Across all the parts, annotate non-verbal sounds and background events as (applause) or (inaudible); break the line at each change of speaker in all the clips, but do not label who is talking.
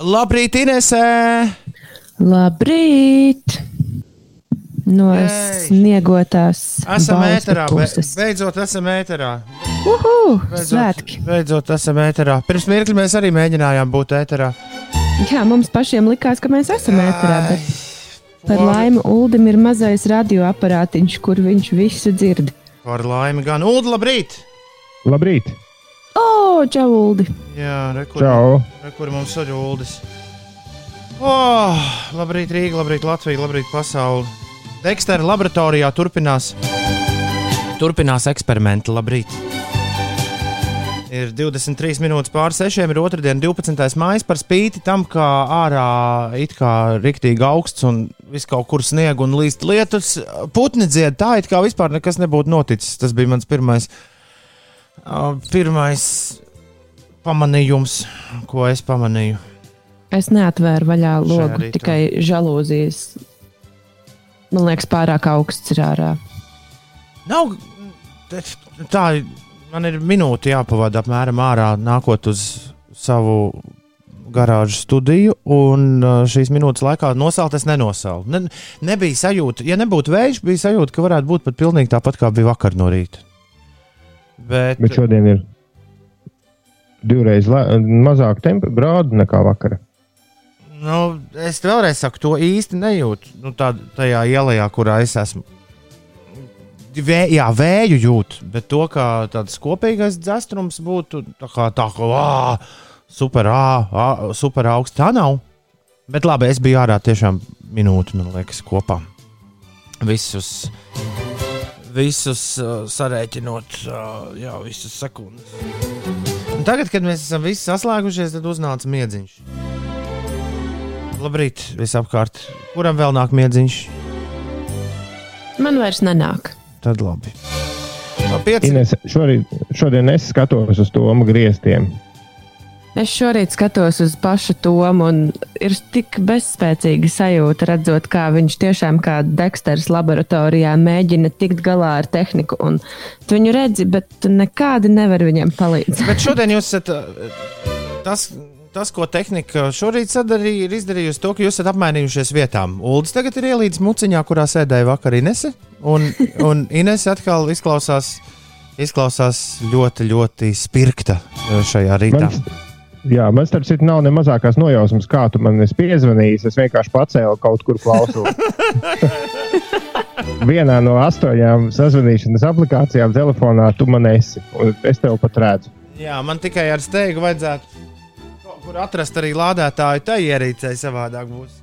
Labrīt, Inesē!
Labrīt! No
Ei.
sniegotās.
Esam ēterā,
puses.
beidzot esam ēterā.
Uhu,
Beidzot,
svētki!
beidzot esam ēterā. Pirms mirkli mēs arī mēģinājām būt ēterā.
Jā, mums pašiem likās, ka mēs esam ēterā, bet par laimi Uldim ir mazais radioaparātiņš, kur viņš visu dzird.
Par laimi gan. Ulu, labrīt!
Labrīt!
O, čau, Uldi!
Jā, rekur,
Čau!
rekur mums ir Uldis. Oh, labrīt, Rīga, labrīt, Latvija, labrīt, pasauli. Dekstera laboratorijā turpinās, turpinās eksperimenti. Labrīt! Ir 23 minūtes pār 6, ir otrdiena, 12. maija. Par spīti tam, ka ārā it kā rīktīgi augsts un viss kaut kur snieg un līst lietus, putni dzied tā, it kā vispār nekas nebūtu noticis. Tas bija mans pirmais, ā, pirmais pamanījums, ko es pamanīju.
Es neatvēru vaļā logu, tikai žalūzijas. Man liekas, pārāk augsts ir ārā.
Nav tā, man ir minūte jāpavada apmēram ārā, nākot uz savu garāžu studiju, un šīs minūtes laikā nosalt es nenosālu. Ne, nebija sajūta, ja nebūtu vējš, bija sajūta, ka varētu būt pat pilnīgi tāpat, kā bija vakar no rīta. Bet,
Bet šodien ir divreiz mazāk grādu nekā vakar.
nu, es vēlreiz saku, to īsti nejūtu nu, tā, tajā ielā, kurā es esmu. Vē, jā, vēju jūt, bet to, ka tāds kopīgais dzestrums būtu tā kā tā, ka ā, super, ā, super augsts. Tā nav. Bet labi, es biju ārā tiešām minūti, man liekas, kopā. Visus, visus uh, sarēķinot, uh, jā, visas sekundes. Un tagad, kad mēs esam visi saslēgušies, tad uznāca miedziņš. Labrīt, visapkārt. Kuram vēl nāk miedziņš?
Man vairs nenāk.
Tad labi. No.
Ines, šorīt, šodien es skatos uz to grieztiem.
Es šorīt skatos uz pašu Tomu, un ir tik bezspēcīga sajūta, redzot, kā viņš tiešām kā Deksters laboratorijā mēģina tikt galā ar tehniku. un Tu viņu redzi, bet tu nekādi nevar viņam palīdzēt.
Bet šodien jūs esat. uh, Tas, tas, ko tehnika šorīt sadarīja, ir izdarījusi to, ka jūs esat apmainījušies vietām. Uldis tagad ir ielīdis muciņā, kurā sēdēja vakar Inese. Un, un Inese atkal izklausās, izklausās ļoti, ļoti spirkta uh, šajā rītā.
Man, jā, man starp citu nav ne mazākās nojausmas, kā tu man esi piezvanījis. Es vienkārši pacēlu kaut kur klausu. (laughs) Vienā no astoņām sazvanīšanas aplikācijām telefonā tu man esi. un Es tev pat redzu.
Jā, man tikai ar steigu vajadzētu kaut kur atrast arī lādētāju. Tā ierīcei savādāk būs.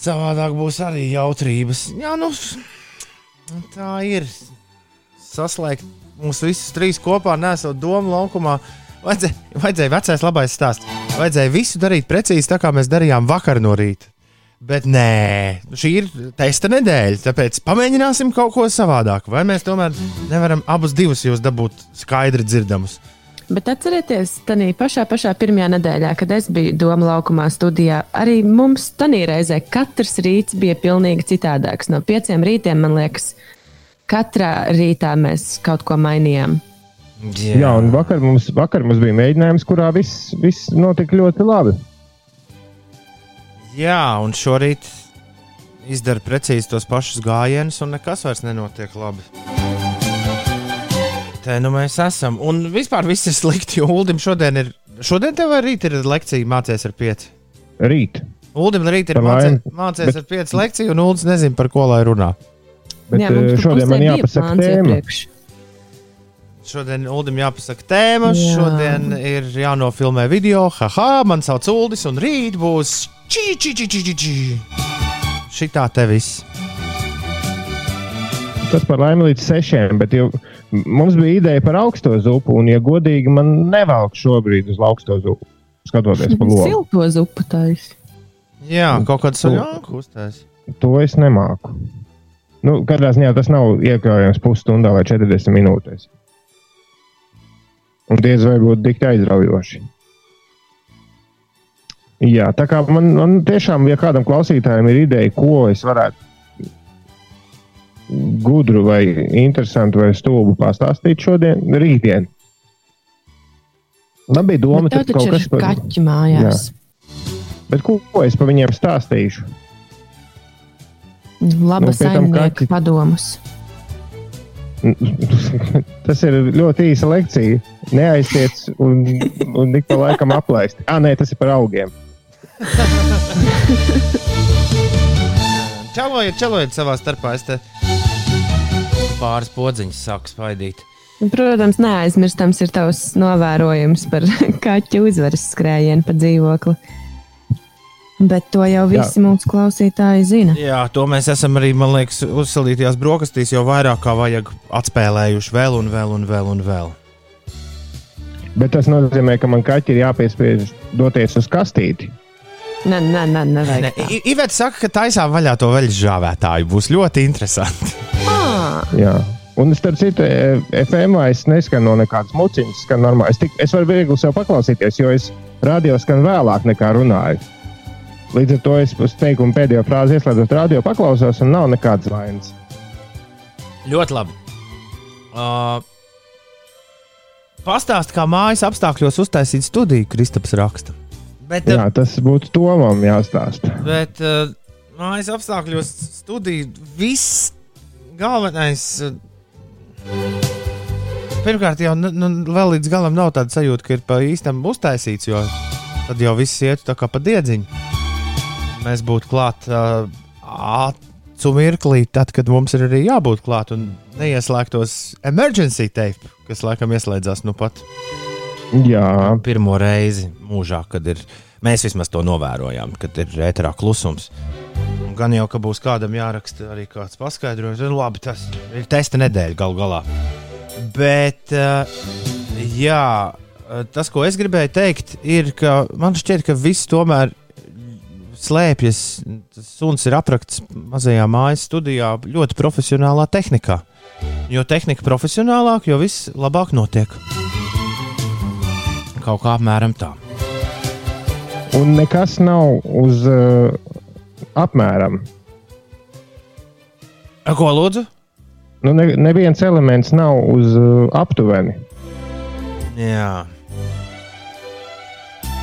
Savādāk būs arī jautrības. Jā, nu, tā ir. Saslēgt mūs visus trīs kopā, nesot domu laukumā. Vajadzēja, vajadzēja vecais labais stāsts. Vajadzēja visu darīt precīzi tā, kā mēs darījām vakar no rīta. Bet nē, šī ir testa nedēļa, tāpēc pamēģināsim kaut ko savādāk. Vai mēs tomēr nevaram abus divus jūs dabūt skaidri dzirdamus?
Bet atcerieties, tādā pašā, pašā pirmajā nedēļā, kad es biju Doma laukumā studijā, arī mums tajā reizē katrs rīts bija pilnīgi citādāks. No pieciem rītiem, man liekas, katrā rītā mēs kaut ko mainījām.
Jā, jā un vakar mums, vakar mums bija mēģinājums, kurā viss, viss notika ļoti labi.
Jā, un šorīt izdara precīzi tos pašus gājienus, un nekas vairs nenotiek labi. Te nu mēs esam. Un vispār viss ir slikti, jo Ulim šodien ir. Šodien tev vai rīt ir lekcija mācīties ar pieci?
Rīt.
Ulim rīt ir mācē- mācīties
bet-
ar pieci lekciju, un Ulis nezina, par ko lai runā.
Bet
Jā,
eh, šodien man jāpasaka tēma.
iepriekš.
Šodien Ulim jāpasaka tēma,
Jā.
šodien ir jānofilmē video. Haha, man sauc Uldis, un rīt būs čī, čī, čī, čī, čī, čī. Šitā te viss.
Tas par laimi līdz sešiem, bet jau mums bija ideja par augsto zupu, un, ja godīgi, man nevelk šobrīd uz augsto zupu. Skatoties pa logu,
Silto zupu taisa.
Jā, kaut kāds
To-
sajūta uztais.
to es nemāku. Nu, katrā ziņā tas nav iekļaujams pusstundā vai 40 minūtēs. Un diez vai būtu tik aizraujoši. Jā, tā kā man, man tiešām, ja kādam klausītājam ir ideja, ko es varētu gudru, vai interesantu, vai stulbu pastāstīt šodien, rītdien. Man bija doma, ka kaut
taču
kas
ir kaķi mājās.
Bet ko, ko es par viņiem stāstīšu?
Laba
Nu,
saimnieka
kaķi-
padomus. (laughs)
Tas ir ļoti īsa lekcija. Neaiztiec un, un ik pa laikam aplaist. Ah, nē, tas ir par augiem. (laughs)
Čalojiet, čalojiet savā starpā. Es te pāris podziņas sāku spaidīt.
Protams, neaizmirstams ir tavs novērojums par (laughs) kaķu uzvaras skrējienu pa dzīvokli. Bet to jau visi Jā. mūsu klausītāji zina.
Jā, to mēs esam arī, man liekas, uzsalītajās brokastīs jau vairāk kā vajag atspēlējuši vēl un vēl un vēl un vēl.
Bet tas nozīmē, ka man kaķi ir jāpiespiež doties uz kastīti.
Nē, nē, nē, nevajag.
Ne, I- Ivets saka, ka taisām vaļā to veļas žāvētāju. Būs ļoti interesanti.
Ah,
Jā. Un, starp citu, e, FM es neskanu no nekādas muciņas, skan normāli. Es, tik, es varu viegli sev paklausīties, jo es radio skan vēlāk nekā runāju. Līdz ar to es uz teikumu pēdējo frāzi ieslēdzot radio, paklausos, un nav nekādas vainas.
Ļoti labi. Uh, Pastāst, kā mājas apstākļos uztaisīt studiju, Kristaps raksta. Bet, uh,
Jā, tas būtu Tomam jāstāsta.
bet uh, mājas apstākļos studija viss galvenais. Uh, pirmkārt, jau nu, nu, vēl līdz galam nav tāda sajūta, ka ir pa īstam uztaisīts, jo tad jau viss iet tā kā pa diedziņu. Mēs būtu klāt uh, acu mirklī, tad, kad mums ir arī jābūt klāt un neieslēgtos emergency tape, kas laikam ieslēdzās nu pat
Jā,
pirmo reizi mūžā, kad ir. Mēs vismaz to novērojām, kad ir ēterā klusums. Un Gan jau, ka būs kādam jāraksta arī kāds paskaidrojums. Nu, labi, tas ir testa nedēļa gal galā. Bet, jā, tas, ko es gribēju teikt, ir, ka man šķiet, ka viss tomēr slēpjas. Tas suns ir aprakts mazajā mājas studijā ļoti profesionālā tehnikā. Jo tehnika profesionālāka, jo viss labāk notiek. Kaut kā apmēram tā.
un nekas nav uz uh, apmēram.
Ko lūdzu?
Nu, ne, neviens elements nav uz uh, aptuveni.
Jā,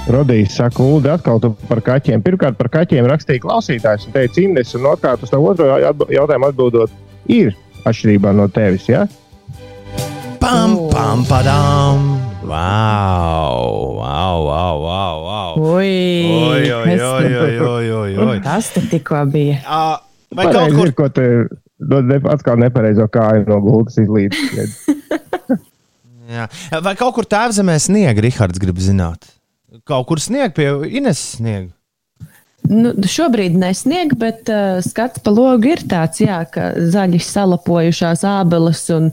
Rodījis saka, Ulu, atkal tu par kaķiem. Pirmkārt, par kaķiem rakstīja klausītājs un teica, Indes, un otrkārt, uz tā otro atb- jautājumu atbildot, ir atšķirībā no tevis. Ja?
pam,
O.
pam, padām. Wow, wow, wow, wow. wow.
ui,
Oi, oi, oi, oi, oi, oi, oi.
Tas te tikko bija.
Ā, Vai kaut
Pareizi
kur
ir, ko te ne, atkal nepareizo kāju no gultas izlīdz. (laughs)
Vai kaut kur tēvzemē sniega, Rihards grib zināt? Kaut kur sniega pie Ines sniega.
Nu, šobrīd nesnieg, bet uh, skats pa logu ir tāds, jā, ka zaļi salapojušās ābeles un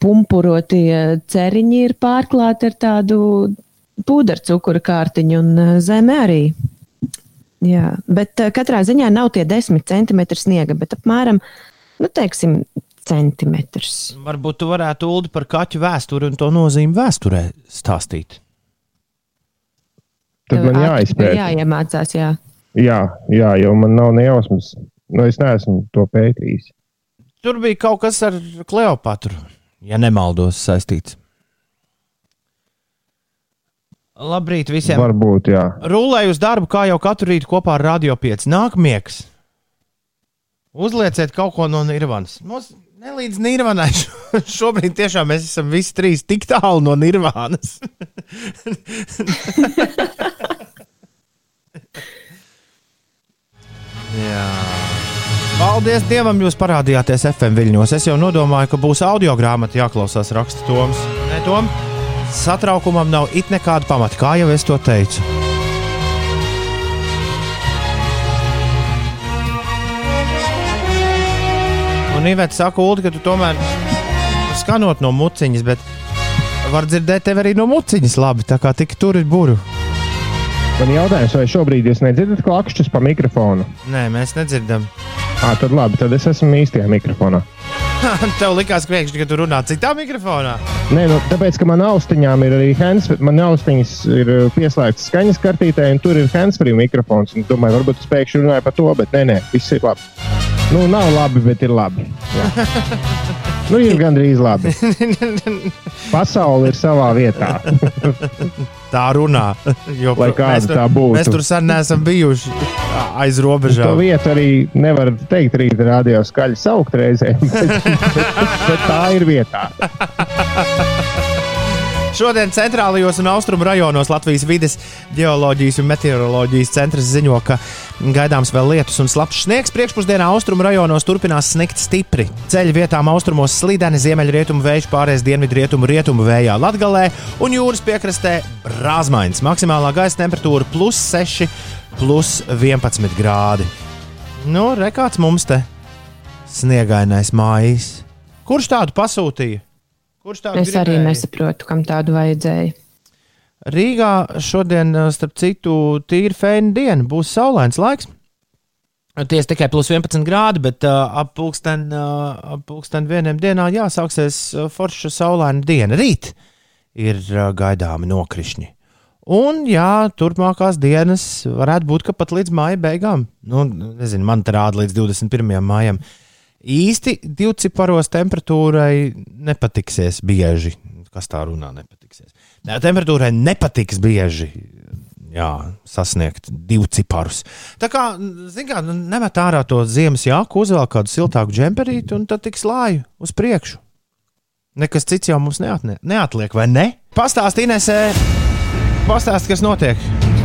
pumpurotie ceriņi ir pārklāti ar tādu pūdercukura kārtiņu un uh, zeme arī. Jā, bet uh, katrā ziņā nav tie desmit centimetri sniega, bet apmēram, nu, teiksim, centimetrs.
Varbūt tu varētu Ulu par kaķu vēsturi un to nozīmi vēsturē stāstīt.
Tad man jāizpēta.
Jā, iemācās, jā.
Jā, jā, jo man nav nejausmas. Nu, es neesmu to pētījis.
Tur bija kaut kas ar Kleopatru, ja nemaldos, saistīts. Labrīt visiem!
Varbūt, jā.
Rulēju uz darbu, kā jau katru rītu kopā ar Radio 5. Nāk miegs. Uzlieciet kaut ko no Nirvanas. Mums nelīdz Nirvanai. (laughs) Šo- Šobrīd tiešām mēs esam visi trīs tik tālu no Nirvanas. (laughs) Jā. Paldies Dievam, jūs parādījāties FM viļņos. Es jau nodomāju, ka būs audio grāmata jāklausās, raksta Toms. Nē, Tom, satraukumam nav it nekāda pamata, kā jau es to teicu. Un Ivets saka, Ulu, ka tu tomēr skanot no muciņas, bet var dzirdēt tevi arī no muciņas labi, tā kā tik tur ir buru.
Man jautājums, vai šobrīd jūs nedzirdat klakšķus pa mikrofonu?
Nē, mēs nedzirdam.
Ah, tad labi, tad es esmu īstajā mikrofonā.
Tev likās, priekšā, ka tu runā citā mikrofonā.
Nē, nu, tāpēc, ka man austiņām ir arī hands, man austiņas ir uh, pieslēgtas skaņas kartītē, un tur ir handsfree mikrofons. un domāju, varbūt es pēkšņi runāju par to, bet nē, nē, viss ir labi. Nu, nav labi, bet ir labi. Nu, ir gandrīz labi. Pasaule ir savā vietā. (laughs)
tā runā. Jo,
Lai kāda
mēs tur-
tā būtu.
Mēs tur sen neesam bijuši aiz
To
robežām.
vietu arī nevar teikt rīta rādio skaļi saukt reizēm, (laughs) bet, bet, bet tā ir vietā. (laughs)
Šodien centrālajos un austrumu rajonos Latvijas vides geoloģijas un meteoroloģijas centrs ziņo, ka gaidāms vēl lietus un slapjš sniegs. Priekšpusdienā austrumu rajonos turpinās sniegt stipri. Ceļu vietām austrumos slideni, ziemeļrietumu vējš pārējais dienvidrietumu rietumu vējā Latgalē un jūras piekrastē brāzmaiņas. Maksimālā gaisa temperatūra plus 6, plus 11 grādi. Nu, rekāds mums te sniegainais mājas. Kurš tādu pasūtīja? Kurš tādu
Es arī
gribēja?
nesaprotu, kam tādu vajadzēja.
Rīgā šodien, eh, starp citu, tīra fēna diena, būs saulains laiks. Tiesa tikai plus 11 grādi, bet uh, ap pulksten, uh, pulksten vieniem dienā jāsāksies uh, forša saulaina diena. Rīt ir uh, gaidāmi nokrišņi. Un, jā, turpmākās dienas varētu būt, pat līdz māja beigām, nu, nezinu, man te rāda līdz 21. maijam, īsti divciparos temperatūrai nepatiksies bieži. Kas tā runā, nepatiksies. Nē, temperatūrai nepatiks bieži jā, sasniegt divciparus. Tā kā, zināmā mērā, nemet ārā to ziemas jāku, uzvelk kādu siltāku džemperīti un tad tiks lāju uz priekšu. Nekas cits jau mums neatne, neatliek, vai ne? Pastāst, Inesē, pastāst, kas notiek.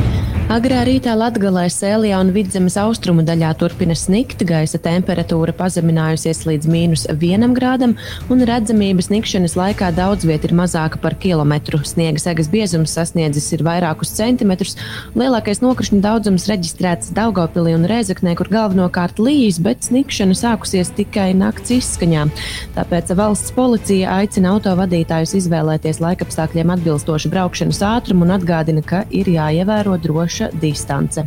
Agrā rītā Latvijā, Sēlijā un Vidzemes austrumu daļā turpina snikt, gaisa temperatūra pazeminājusies līdz mīnus vienam grādam, un redzamība snikšanas laikā daudz vietā ir mazāka par kilometru. Sniega segas biezums sasniedzis ir vairākus centimetrus. Lielākais nokrišņu daudzums reģistrēts Daugopilī un Rēzaknē, kur galvenokārt līs, bet snikšana sākusies tikai nakts izskaņā. Tāpēc valsts policija aicina autovadītājus izvēlēties laikapstākļiem atbilstošu braukšanas ātrumu un atgādina, ka ir jāievēro droša distance.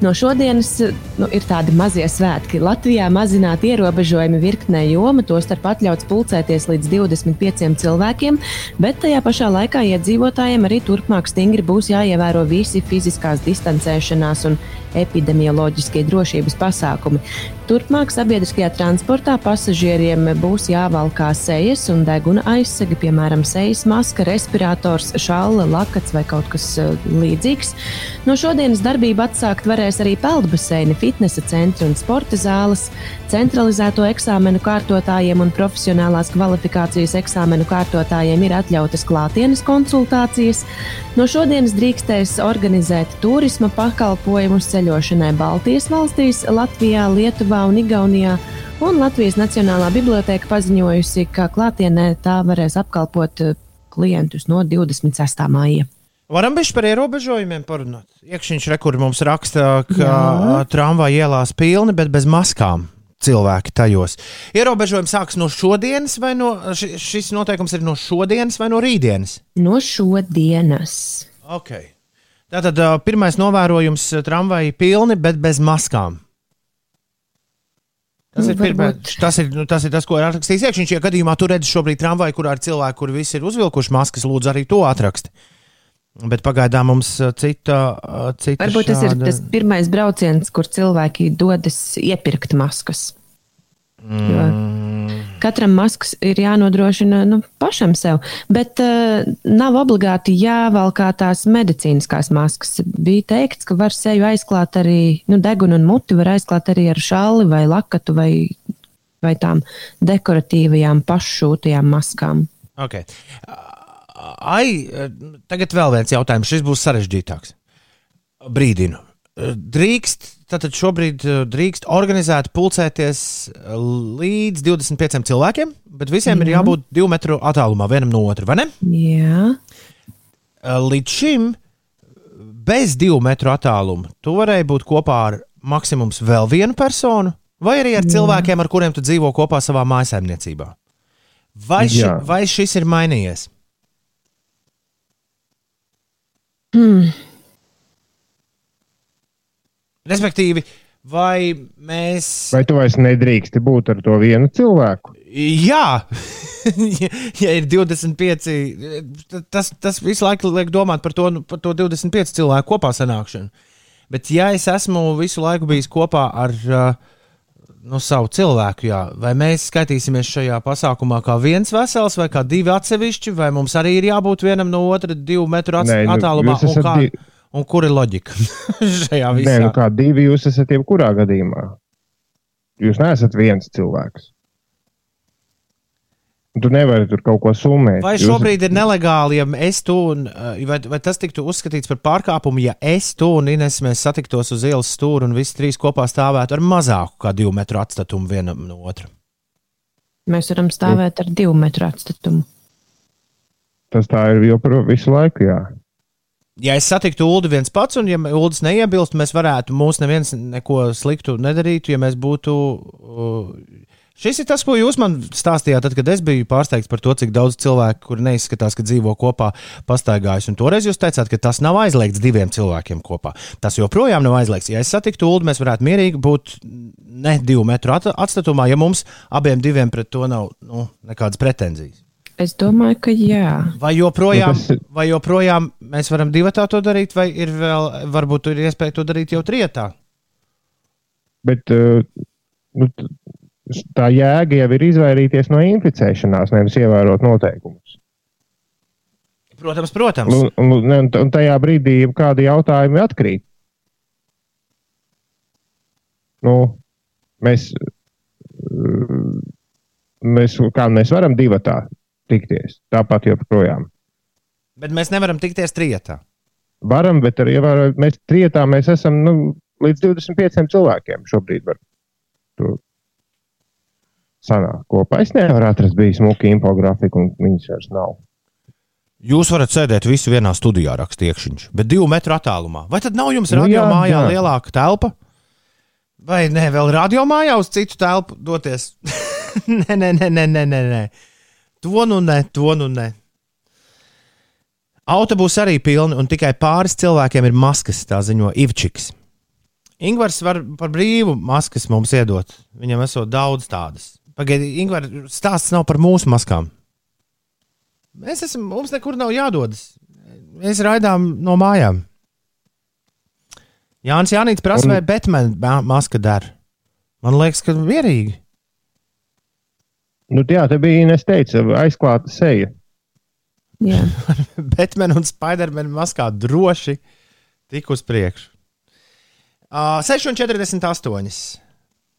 No šodienas nu, ir tādi mazie svētki. Latvijā mazināt ierobežojumi virknē joma, tostarp atļauts pulcēties līdz 25 cilvēkiem, bet tajā pašā laikā iedzīvotājiem arī turpmāk stingri būs jāievēro visi fiziskās distancēšanās un epidemioloģiskie drošības pasākumi. Turpmāk sabiedriskajā transportā pasažieriem būs jāvalkā sejas un deguna aizsega, piemēram, sejas maska, respirators, šāla, lakats vai kaut kas uh, līdzīgs. No šodienas darbību atsākt varēs arī peldbaseini, fitnesa centri un sporta zāles. Centralizēto eksāmenu kārtotājiem un profesionālās kvalifikācijas eksāmenu kārtotājiem ir atļautas klātienes konsultācijas. No šodienas drīkstēs organizēt turisma pakalpojumus ceļošanai Baltijas valstīs, Latvijā, Lietuvā un Igaunijā. Un Latvijas Nacionālā biblioteka paziņojusi, ka klātienē tā varēs apkalpot eh, klientus no 26. māja.
Varam bišķi par ierobežojumiem parunāt. Iekšņš rekur mums raksta, ka tramvaja ielās pilni, bet bez maskām. Cilvēki tajos. Ierobežojumi sākas no šodienas, vai no, ši- šis noteikums ir no šodienas vai no rītdienas?
No šodienas.
Okay. Tātad pirmais novērojums - tramvaji pilni, bet bez maskām. Tas
Nu,
ir, pirmā,
varbūt.
tas, ir, nu, tas ir tas, ko ir atrakstījis iekšā. Ja gadījumā tu redzi šobrīd tramvaju, kurā ir cilvēki, kuri visi ir uzvilkuši maskas, lūdzu arī to atraksti. Bet pagaidām mums uh, cita. uh, cita
Varbūt tas ir
šāda-
tas pirmais brauciens, kur cilvēki dodas iepirkt maskas. Jo katram maskas ir jānodrošina nu, pašam sev, bet uh, nav obligāti jāvalkā tās medicīniskās maskas. Bija teikts, ka var seju aizklāt arī nu, degunu un muti, var aizklāt arī ar šāli vai lakatu vai, vai tām dekoratīvajām paššūtajām maskām.
Okay. Ai, tagad vēl viens jautājums. Šis būs sarežģītāks. Brīdinu. Drīkst, tātad šobrīd eh, drīkst organizēt, pulcēties līdz 25 cilvēkiem, bet visiem mm. ir jābūt divu metru attālumā vienam no otra, vai ne?
Jā,
Līdz šim bez divu metru attāluma tu varēji būt kopā ar maksimums vēl vienu personu, vai arī ar cilvēkiem, ar kuriem tu dzīvo kopā savā mājsaimniecībā. Vai, ši,
Jā.
vai šis ir mainījies? Respektīvi, vai mēs.
Vai tu vairs nedrīksti būt ar to vienu cilvēku?
Jā, (laughs) ja, ir 25, tas, tas visu laiku liek domāt par to, nu, par to 25 cilvēku kopā sanākšanu. Bet, ja es esmu visu laiku bijis kopā ar uh, nu, savu cilvēku. Jā. Vai mēs skaitīsimies šajā pasākumā kā viens vesels vai kā divi atsevišķi, vai mums arī ir jābūt vienam no otra divu metru ats
Nē, nu,
attālumā?
jūs
Un,
esat
kā,
di-
un kur ir loģika (laughs) šajā visā?
Nē, nu kā divi jūs esat jebkurā gadījumā. Jūs neesat viens cilvēks. Tu nevari tur kaut ko summēt.
Vai
Jūs-
šobrīd ir nelegāli, ja es tu un uh, vai, vai tas tiktu uzskatīts par pārkāpumu, ja es tu un Ines mēs satiktos uz ielas stūra un visi trīs kopā stāvētu ar mazāku kā divu metru atstatumu vienam no otra?
Mēs varam stāvēt ar divu metru atstatumu.
Tas tā ir joprojām visu laiku. Jā.
Ja es satiktu Ulu viens pats, un ja Ulas neiebilst, mēs varētu, mūs neviens neko sliktu nedarītu, ja mēs būtu. Uh, Šis ir tas, ko jūs man stāstījāt, tad, kad es biju pārsteigts par to, cik daudz cilvēku, kuri neizskatās, ka dzīvo kopā, pastaigājas. Un toreiz jūs teicāt, ka tas nav aizliegts diviem cilvēkiem kopā. Tas joprojām nav aizliegts. Ja es satiktu Ulu, mēs varētu mierīgi būt ne divu metru at atstatumā, ja mums abiem diviem pret to nav nu, nekādas pretenzijas.
Es domāju, ka jā.
Vai joprojām,
Nu,
vai joprojām mēs varam divi tā to darīt, vai ir vēl, varbūt ir iespēja to darīt jau trijotā?
Bet uh, nu, tā jēga jau ir izvairīties no inficēšanās, nevis ievērot noteikumus.
Protams, protams.
Un, un, un, tajā brīdī kādi jautājumi atkrīt. Nu, mēs, uh, mēs, kā mēs varam divi tā tikties, tāpat joprojām.
Bet mēs nevaram tikties trijotā.
Varam, bet arī ievērojot, mēs trietā mēs esam nu, līdz 25 cilvēkiem šobrīd. Var to sanākt kopā. Es nevaru atrast bijis smuku infografiku, un viņas vairs nav.
Jūs varat sēdēt visi vienā studijā, rakstīkšķiņš, bet divu metru attālumā. Vai tad nav jums
Nu,
radio
jā,
mājā
jā.
lielāka telpa? Vai ne, vēl radio mājā uz citu telpu doties? nē, nē, nē, nē, nē, nē, nē. To nu ne, to nu ne. Autobusi arī pilni, un tikai pāris cilvēkiem ir maskas, tā ziņo Ivčiks. Ingūns var par brīvu maskas mums iedot. Viņam esot daudz tādas. Pagaidiet, Ingūns stāsts nav par mūsu maskām. Mēs esam, mums nekur nav jādodas. Mēs raidām no mājām. Jānis Jānis prasa, vai Batman ma- maska der. Man liekas, ka mierīgi.
Nu, jā, te bija Ines teica, aizklāta seja. (laughs)
Batman un Spiderman maskā droši tik uz priekšu. Uh, 6,48.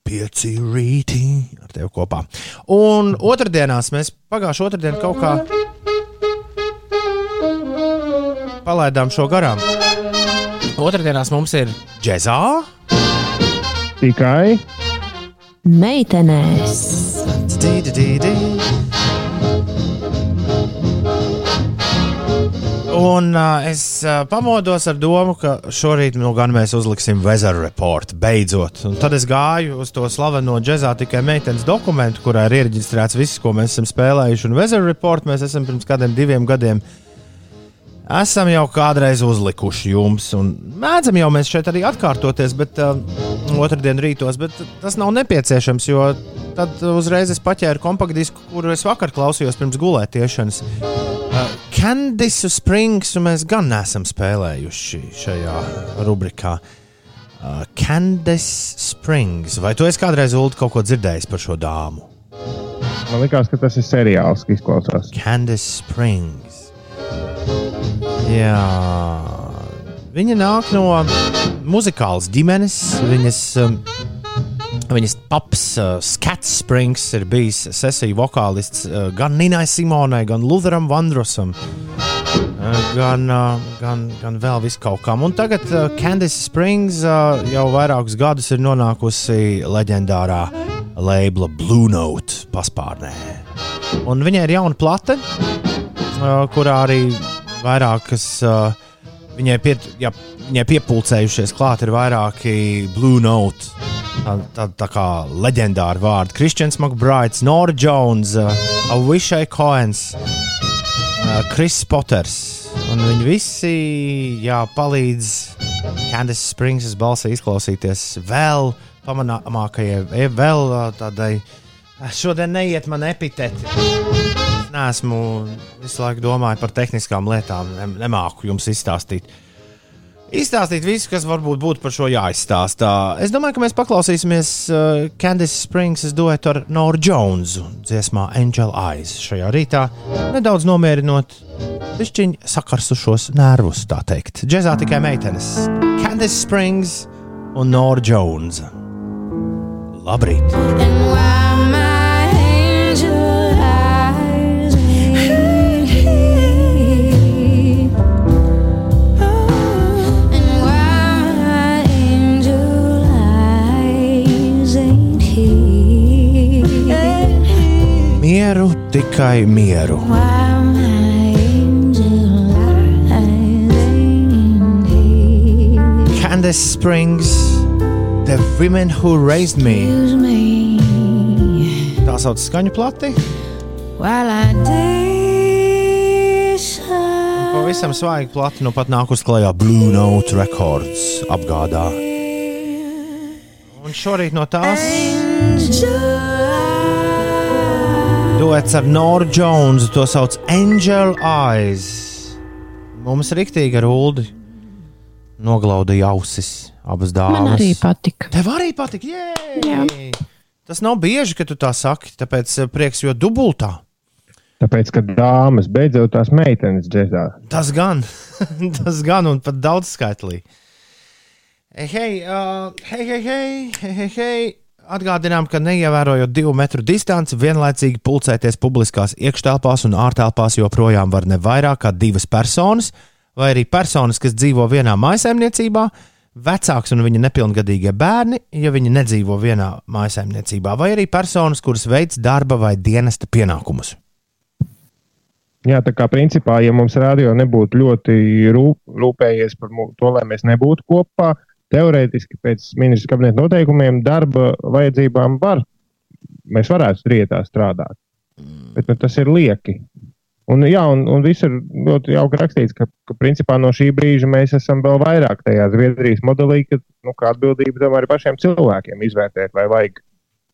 Pieci rītī ar tevi kopā. Un otrdienās mēs pagājušā otrdienā kaut kā palaidām šo garām. Otradienās mums ir džēzā.
Tikai
Meitenēs.
Un uh, es uh, pamodos ar domu, ka šorīt nu, gan mēs uzliksim Weather Report beidzot. Un tad es gāju uz to slaveno džēzā tikai meitenes dokumentu, kurā ir iereģistrēts viss, ko mēs esam spēlējuši. Un Weather Report mēs esam pirms kādiem diviem gadiem. Esam jau kādreiz uzlikuši jums, un mēdzam jau mēs šeit arī atkārtoties, bet uh, otrdien rītos, bet tas nav nepieciešams, jo tad uzreiz es paķēru kompaktdisku, kuru es vakar klausījos pirms gulētiešanas. Candice Springs mēs gan neesam spēlējuši šajā rubrikā. Uh, Candice Springs. Vai tu esi kādreiz Ulu kaut ko dzirdējis par šo dāmu?
man liekas, ka tas ir seriāls, kas izklausās.
Candice Springs. Jā. Viņa nāk no muzikālas ģimenes. Viņas, um, viņas paps, uh, Skats Springs, ir bijis sesiju vokālists uh, gan Ninai Simonai, gan Lutheram Vandrosam. Uh, Gan, uh, gan, gan vēl vis kaut kam. Un tagad uh, Candice Springs uh, jau vairākus gadus ir nonākusi leģendārā labela Blue Note paspārnē. Un viņai ir jauna plate, uh, kurā arī vairākas. Uh, viņai, pie, jā, viņai piepildījušies klāt ir vairāki Blue Note. Tā, tā, tā kā leģendāri vārdi. Kristians McBrides, Nora Jones, uh, Avishai Coens, uh, Chris Potters. Un viņi visi jā, palīdz Candice Springs balsī izklausīties vēl pamanāmākajai, e, vēl uh, tādai. Šodien neiet man epiteti. Es neesmu visu laiku domājis par tehniskām lietām, ne, nemāku jums izstāstīt. Izstāstīt visu, kas varbūt būtu par šo jāizstāstā. Es domāju, ka mēs paklausīsimies uh, Candice Springs duetu ar Noru Jonesu dziesmā Angel Eyes šajā rītā, nedaudz nomierinot pišķiņu sakarsušos nervus, tā teikt. Džezā tikai meitenes - Candice Springs un Nora Jones. Labrīt!
And while
tikai mieru!
angel
Candice Springs, The Women Who Raised Me.
use me.
Tā sauc skaņu plati. Pavisam svaigi plati, nu pat nāk uz klajā Blue Note Records apgādā. Un šorīt no tās duets ar Noru Jonesu, to sauc Angel Eyes. Mums riktīgi ar Uldi noglaudīja ausis, abas dāmas.
Man arī patika.
Tev arī patīk,
Jā.
Tas nav bieži, ka tu tā saki, tāpēc eh, prieks jo dubultā.
Tāpēc, ka dāmas beidzot tās meitenes džēzā.
Tas gan, (laughs) tas gan, un pat daudz skaitlī. Hei, uh, hei, hei, hei, hei, hei, hei. Atgādinām, ka neievērojot divu metru distanci, vienlaicīgi pulcēties publiskās iekštelpās un ārtelpās joprojām var ne vairāk kā divas personas, vai arī personas, kas dzīvo vienā maisaimniecībā, vecāks un viņa nepilngadīgie bērni, ja viņi nedzīvo vienā maisaimniecībā, vai arī personas, kuras veids darba vai dienesta pienākumus.
Jā, tā kā principā, ja mums radio nebūtu ļoti rūp, rūpējies par to, lai mēs nebūtu kopā, teorētiski pēc ministra kabineta noteikumiem darba vajadzībām var, mēs varētu trietā strādāt. Bet nu, tas ir lieki. Un, jā, un, un viss ir ļoti jauki rakstīts, ka, ka principā no šī brīža mēs esam vēl vairāk tajā Zviedrijas modelī, ka nu, kā atbildība tomēr ir pašiem cilvēkiem izvērtēt, vai vajag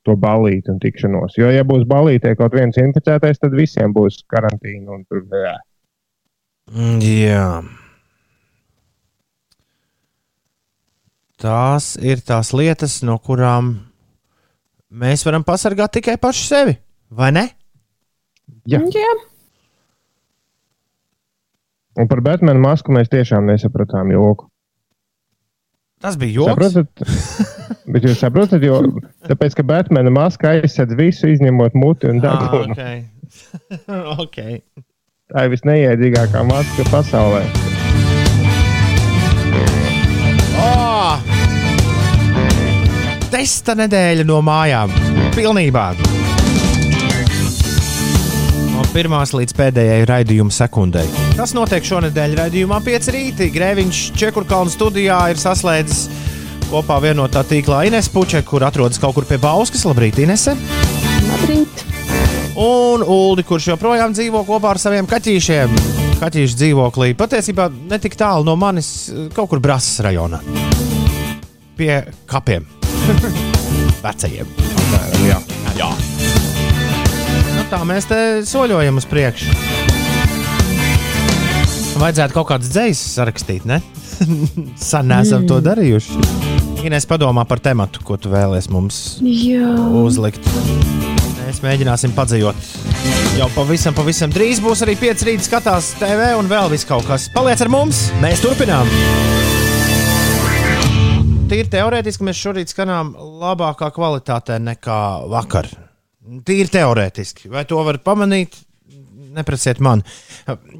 to balīti un tikšanos. Jo, ja būs balītē kaut viens inficētais, tad visiem būs karantīna. un Tur, jā.
Mm, Jā. Tās ir tās lietas, no kurām mēs varam pasargāt tikai paši sevi, vai ne?
Jā.
Jā.
Un par Batmanu masku mēs tiešām nesapratām joku.
Tas bija joks.
Saprotat? (laughs) Bet jūs saprotat, jo tāpēc, ka Batmana maska aizsedz visu, izņemot muti un
Ah,
degunu.
okay. (laughs) okay.
Tā ir visneiedzīgākā maska pasaulē.
Testa nedēļa no mājām. Pilnībā. No pirmās līdz pēdējai raidījuma sekundei. Tas notiek šonadēļ raidījumā 5 rītī. Grēviņš Čekurkalnu studijā ir saslēdzis kopā vienotā tīklā Ines Puče, kur atrodas kaut kur pie Bauskas. Labrīt, Inese!
Labrīt.
Un Uldi, kurš joprojām dzīvo kopā ar saviem kaķīšiem. Kaķīšu dzīvoklī patiesībā netik tālu no manis, kaut kur Brāzas rajonā. Pie kapiem. (laughs) Vecajiem.
Apmēram, jā.
Jā. Nu, tā mēs te soļojam uz priekšu. Vajadzētu kaut kādas dzīslas sarakstīt, ne? (laughs) Sen neesam to darījuši. Ines padomā par tematu, ko tu vēlēsies mums
Jā.
uzlikt. Mēs mēģināsim padzīt. Jau pavisam, pavisam drīz būs arī 5 rīta skatās TV un vēl viss kaut kas. Paliec ar mums, mēs turpinām. Tīri teorētiski mēs šorīt skanām labākā kvalitātē nekā vakar. Tīri teorētiski. Vai to var pamanīt? Neprasiet man.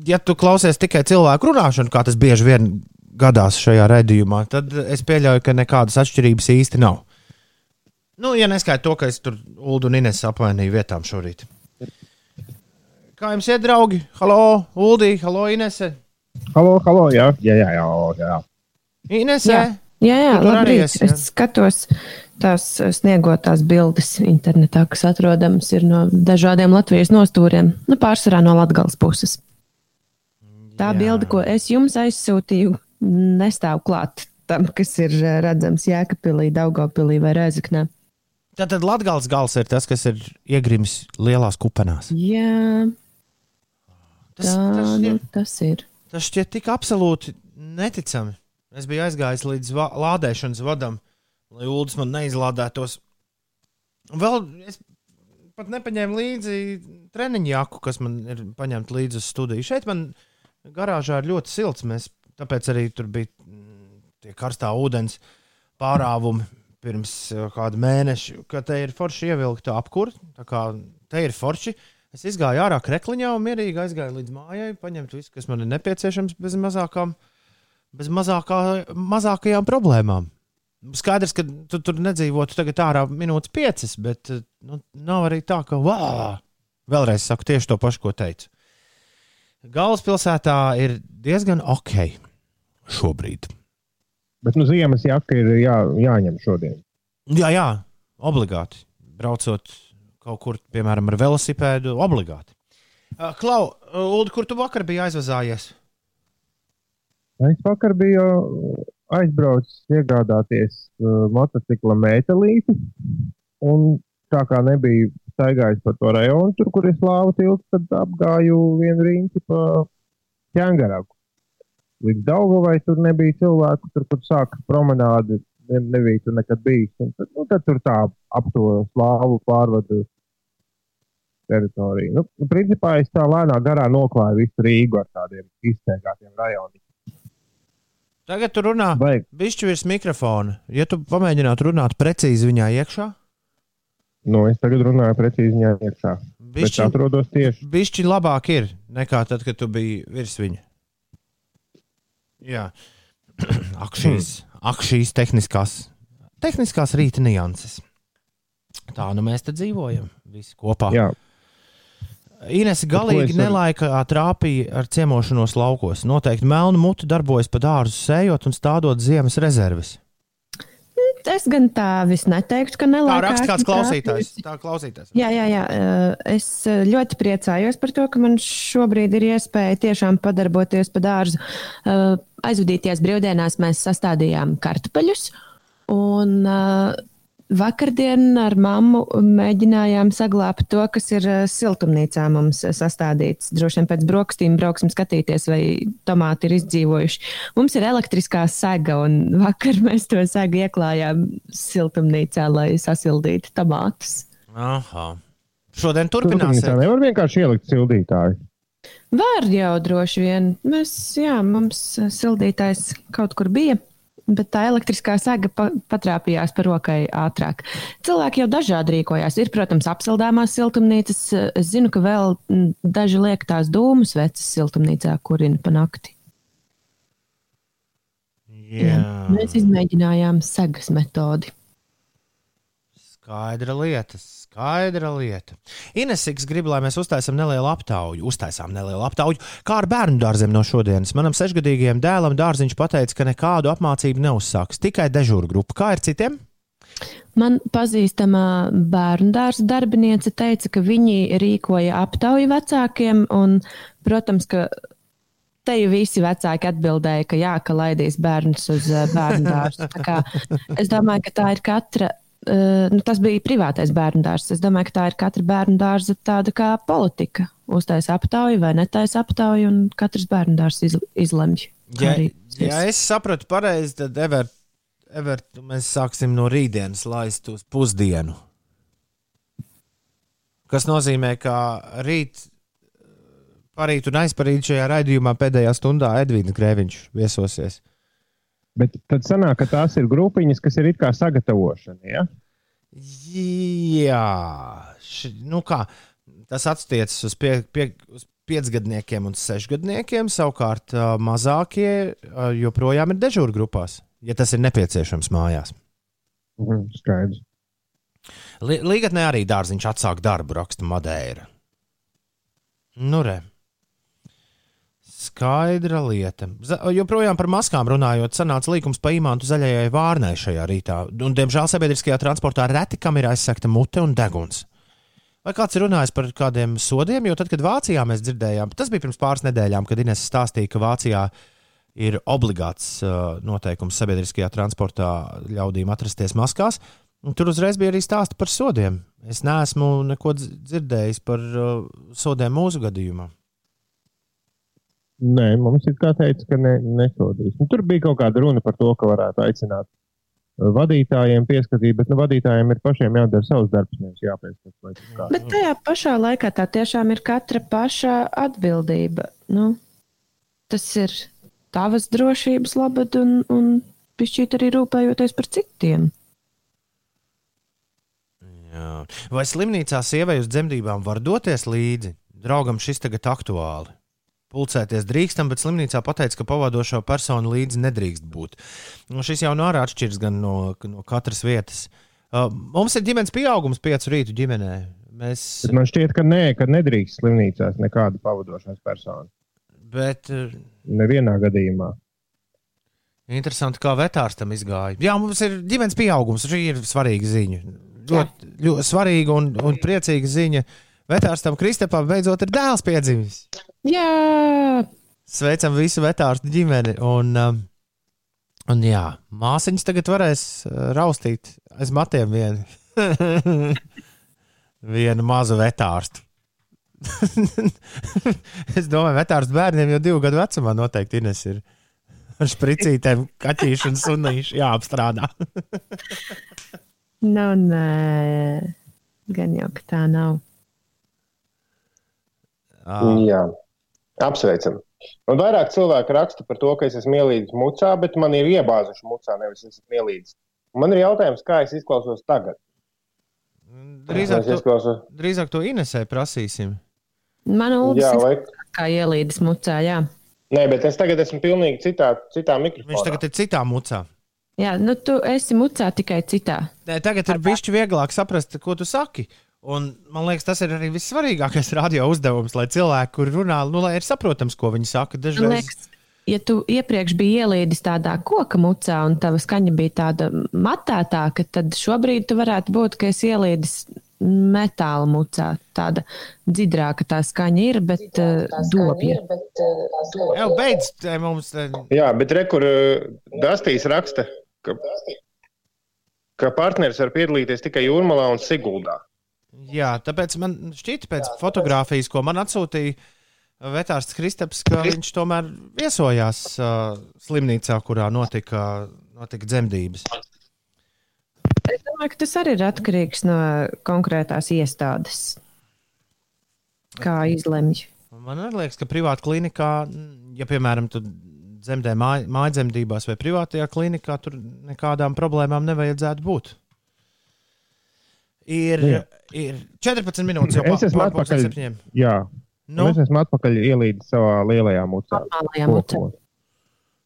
Ja tu klausies tikai cilvēku runāšanu, kā tas bieži vien gadās šajā raidījumā, tad es pieļauju, ka nekādas atšķirības īsti nav. Nu, ja neskaidro to, ka es tur Ulu un Ines apmainīju vietām šorīt. Kā jums iet, draugi? Halo, Ulu, halo, Inese.
Halo, halo, jā, jā, jā. jā, jā.
Inese.
Jā. Jā, jā,
jā?
Es skatos tās sniegotās bildes internetā, kas atrodamas ir no dažādiem Latvijas nostūriem, nu, pārsvarā no Latgales puses. Tā
Jā.
bilde, ko es jums aizsūtīju, nestāv klāt tam, kas ir eh, redzams Jēkabpilī, Daugavpilī vai Rēzaknē.
Tātad Latvijas gals ir tas, kas ir iegrimis lielās kupenās.
Jā,
Tas,
tā
tas,
nu,
šķiet,
tas ir.
tas šķiet tik absolūti neticami. Es biju aizgājis līdz va lādēšanas vadam, lai Ulas man neizlādētos. Vēl es pat nepaņēmu līdzi treniņu jaku, kas man ir paņemta līdzi uz studiju. Šeit man garāžā ir ļoti silts. Mēs, tāpēc arī tur bija mm, tie karstā ūdens pārāvumi pirms eh, kāda mēneša, ka te ir forši ievilkta apkūra. Tā kā te ir forši. Es izgāju ārā krekliņā un mierīgi aizgāju līdz mājai, paņemt visu, kas man ir nepieciešams, bez mazākām, bez mazākā, mazākajām problēmām. Skaidrs, ka tu tur nedzīvotu tagad ārā minūtes piecas, bet eh, nu, nav arī tā, ka vā! Vēlreiz saku tieši to pašu, ko teicu. Galvaspilsētā ir diezgan ok šobrīd.
Bet nu, ziemas jaka ir jā, jāņem šodien.
Jā, jā, obligāti. Braucot kaut kur, piemēram, ar velosipēdu, obligāti. Uh, Klau, uh, Ulu, kur tu vakar biji aizvazājies?
Es vakar biju aizbraucis iegādāties uh, motocikla metālīti. Un tā kā nebija staigājis pa to rajonu, tur, kur ir slāva tilts, tad apgāju vienu riņķi pa ķēngaragu. Līdz Daugavai tur nebija cilvēku, tur, kur sākas promenāde, ne, nebija tur nekad bijis. Un tad, nu, tad tur tā ap to slāvu pārvadu teritoriju. Nu, principā es tā lēnā garā noklāju visu Rīgu ar tādiem izteigātiem rajoniem.
Tagad tu runā
Vai
bišķi virs mikrofona. Ja tu pamēģinātu runāt precīzi viņā iekšā,
nu, es tagad runāju precīzi viņā iekšā?
Bišķi,
atrodos tieši
bišķi labāk ir nekā tad, kad tu biji virs viņa. Jā, (clears throat) ak, šīs, ak, šīs tehniskās, tehniskās rīta nianses. Tā nu mēs te dzīvojam visi kopā.
Jā,
Ines galīgi nelaikā trāpīja ar ciemošanos laukos. Noteikti melnu muti darbojas pa dārzu sējot un stādot ziemas rezerves.
Es gan tā vis neteiktu, ka
Tā
nelaikā.
raksta kāds klausītājs. Tā klausītājs.
Jā, jā, jā. Es ļoti priecājos par to, ka man šobrīd ir iespēja tiešām padarboties pa dārzu. Aizvadīties brīvdienās mēs sastādījām kartupeļus. Un uh, vakardien ar mammu mēģinājām saglabāt to, kas ir eh, siltumnīcā mums eh, sastādīts. Droši vien pēc brokastīm brauksim skatīties, vai tomāti ir izdzīvojuši. Mums ir elektriskā sega, un (laughs) vakar mēs to segu ieklājām siltumnīcā, lai sasildītu tomātus.
Aha. Šodien
tā
turpināsim.
nevar vienkārši ielikt sildītāju.
Var jau droši vien. Mēs, jā, mums eh, sildītājs kaut kur bija. Bet tā elektriskā sega pa, patrāpījās pa rokai ātrāk. Cilvēki jau dažādi rīkojās. Ir, protams, apsildāmās siltumnīcas. Es zinu, ka vēl daži liek tās dūmus vecas siltumnīcā, kurina pa nakti.
Jā,
Mēs izmēģinājām segas metodi.
Skaidra lieta. Skaidra lieta. Inesīgs grib, lai mēs uztaisām nelielu aptauju. Uztaisām nelielu aptauju. Kā ar bērnu dārziem no šodienas? Manam sešgadīgajam dēlam dārziņš pateica, ka nekādu apmācību neuzsāks, tikai dežūra grupa. Kā ir citiem?
Man pazīstamā bērnu dārza darbiniece teica, ka viņi rīkoja aptauju vecākiem, un, protams, ka te jau visi vecāki atbildēja, ka jā, ka laidīs bērnus uz eh, bērnu kā Es domāju, ka tā ir katra. Uh, nu, tas bija privātais bērnu dārzs. Es domāju, ka tā ir katra bērnu dārza tāda kā politika. Uztaisa aptauju vai netaisa aptauju, un katrs bērnu dārzs iz, izlemj.
Ja, ja es sapratu pareizi, tad Evert, Evert, mēs sāksim no rītdienas laist uz pusdienu. Kas nozīmē, ka rīt, parīt un aizparīt šajā raidījumā pēdējā stundā Edvīns Grēviņš viesosies.
Bet tad sanāk, ka tās ir grupiņas, kas ir it kā sagatavošana. Ja?
Jā, š, nu kā, tas attiecas uz, pie, pie, uz piecgadniekiem un sešgadniekiem. Savukārt mazākie joprojām ir dežūra grupās, ja tas ir nepieciešams mājās.
Mhm, Skaidrs.
Līgatnē arī dārziņš atsāk darbu, raksta Madeira. Nu, re. Skaidra lieta. Joprojām par maskām runājot, sanāca līkums pa īmantu zaļajai vārnai šajā rītā. Un, diemžēl sabiedriskajā transportā reti kam ir aizsegta mute un deguns. Vai kāds ir runājis par kādiem sodiem? Jo tad, kad Vācijā mēs dzirdējām, tas bija pirms pāris nedēļām, kad Inês stāstīja, ka Vācijā ir obligāts uh, noteikums sabiedriskajā transportā ļaudīm atrasties maskās. Un Tur uzreiz bija arī stāsti par sodiem. Es neesmu neko dz- dzirdējis par uh, sodiem mūsu gadījumā.
Nē, mums ir kā teica, ka ne, nesodīs. Nu, tur bija kaut kāda runa par to, ka varētu aicināt uh, vadītājiem pieskatīt, bet nu, vadītājiem ir pašiem jādara savs darbs, nevis kā.
Bet tajā pašā laikā tā tiešām ir katra paša atbildība. Nu, tas ir tavas drošības labad un, un pišķīt arī rūpējoties par citiem.
Jā. Vai slimnīcā sievai uz dzemdībām var doties līdzi? Draugam šis tagad aktuāli. Pulcēties drīkstam, bet slimnīcā pateica, ka pavadošo personu līdzi nedrīkst būt. Nu, šis jau no ārā atšķiras gan no, no katras vietas. Uh, mums ir ģimenes pieaugums piecu rītu ģimenē. Mēs,
Bet man šķiet, ka nē, ka nedrīkst slimnīcās nekāda pavadošās persona.
bet uh,
Nevienā gadījumā.
interesanti, kā vetārstam izgāja. Jā, mums ir ģimenes pieaugums. Šī ir svarīga ziņa. Ļoti, ļoti svarīga un, un priecīga ziņa. Vetārstam Kristapam beidzot ir dēls piedzimis.
Jā,
Sveicam visu vetārstu ģimeni. Un, um, un jā, māsiņas tagad varēs uh, raustīt aiz matiem vienu, (laughs) vienu mazu vetārstu. (laughs) es domāju, vetārstu bērniem jau divu gadu vecumā noteikti Ines ir ar spricītēm, kaķīšu un sunīšu jāapstrādā. (laughs)
nu, nē, gan jau, tā nav.
Ā,
Jā, apsveicam. Man vairāk cilvēku raksta par to, ka es esmu ielīdis mucā, bet man ir iebāzuši mucā, nevis es esmu ielīdis. Un Man ir jautājums, kā es izklausos tagad.
drīzāk,
es
to,
izklausos.
drīzāk to Inesē prasīsim.
Man ulds
vai...
kā ielīdes mucā, jā.
Nē, bet es tagad esmu pilnīgi citā, citā mikrofonā.
Viņš tagad ir citā mucā.
Jā, nu tu esi mucā tikai citā.
Nē, tagad ir bijis vieglāk saprast, ko tu saki. Un, man liekas, tas ir arī vissvarīgākais radio uzdevums, lai cilvēki, kur runā, nu, lai ir saprotams, ko viņi saka.
Man
Dažreiz
liekas, ja tu iepriekš biji ielīdis tādā koka mucā un tava skaņa bija tāda matētāka, tad šobrīd tu varētu būt, ka esi ielīdis metāla mucā. Tāda dziļāka tā skaņa ir, bet uh, dobja.
jau beidz te mums.
Jā, bet rekur Dastīs raksta, ka, ka partneris var piedalīties tikai Jūrmalā un Siguldā.
Jā, tāpēc man šķita pēc fotografijas, ko man atsūtīja Vetārsts Kristaps, ka viņš tomēr viesojās uh, slimnīcā, kurā notika, notika dzemdības.
Es domāju, ka tas arī ir atkarīgs no konkrētās iestādes. Kā izlemj.
Man arī liekas, ka privātā klinikā, ja piemēram tu dzemdē māj, mājdzemdībās vai privātajā klinikā, tur nekādām problēmām nevajadzētu būt. Ir,
Jā.
ir 14 minūtes jau
Es esmu
pār pusdien
atpakaļ. Jā,
Nu,
es esmu atpakaļ ielīdis savā lielajā. Kokos.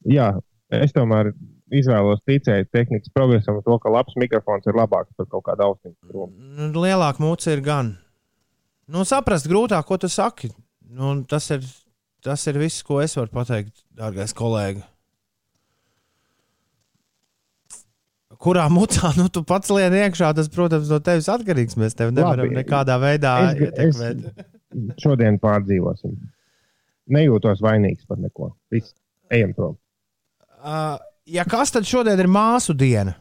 Jā, es tomēr izvēlos ticēt tehnikas progresam, un to, ka labs mikrofons ir labāks par kaut kādu austiņu.
nu, lielāka mūce ir gan. Nu, saprast grūtāk, ko tu saki. Nu, tas, ir, tas ir viss, ko es varu pateikt, dārgais kolēģi. Kurā mucā nu, tu pats lien iekšā, tas, protams, no tevis atkarīgs. Mēs tevi nevaram
Labi.
nekādā veidā
Es- es-
ietekmēt.
Šodien pārdzīvosim. Nejūtos vainīgs par neko. Viss, ejam prom.
Uh, ja kas tad šodien ir māsu diena?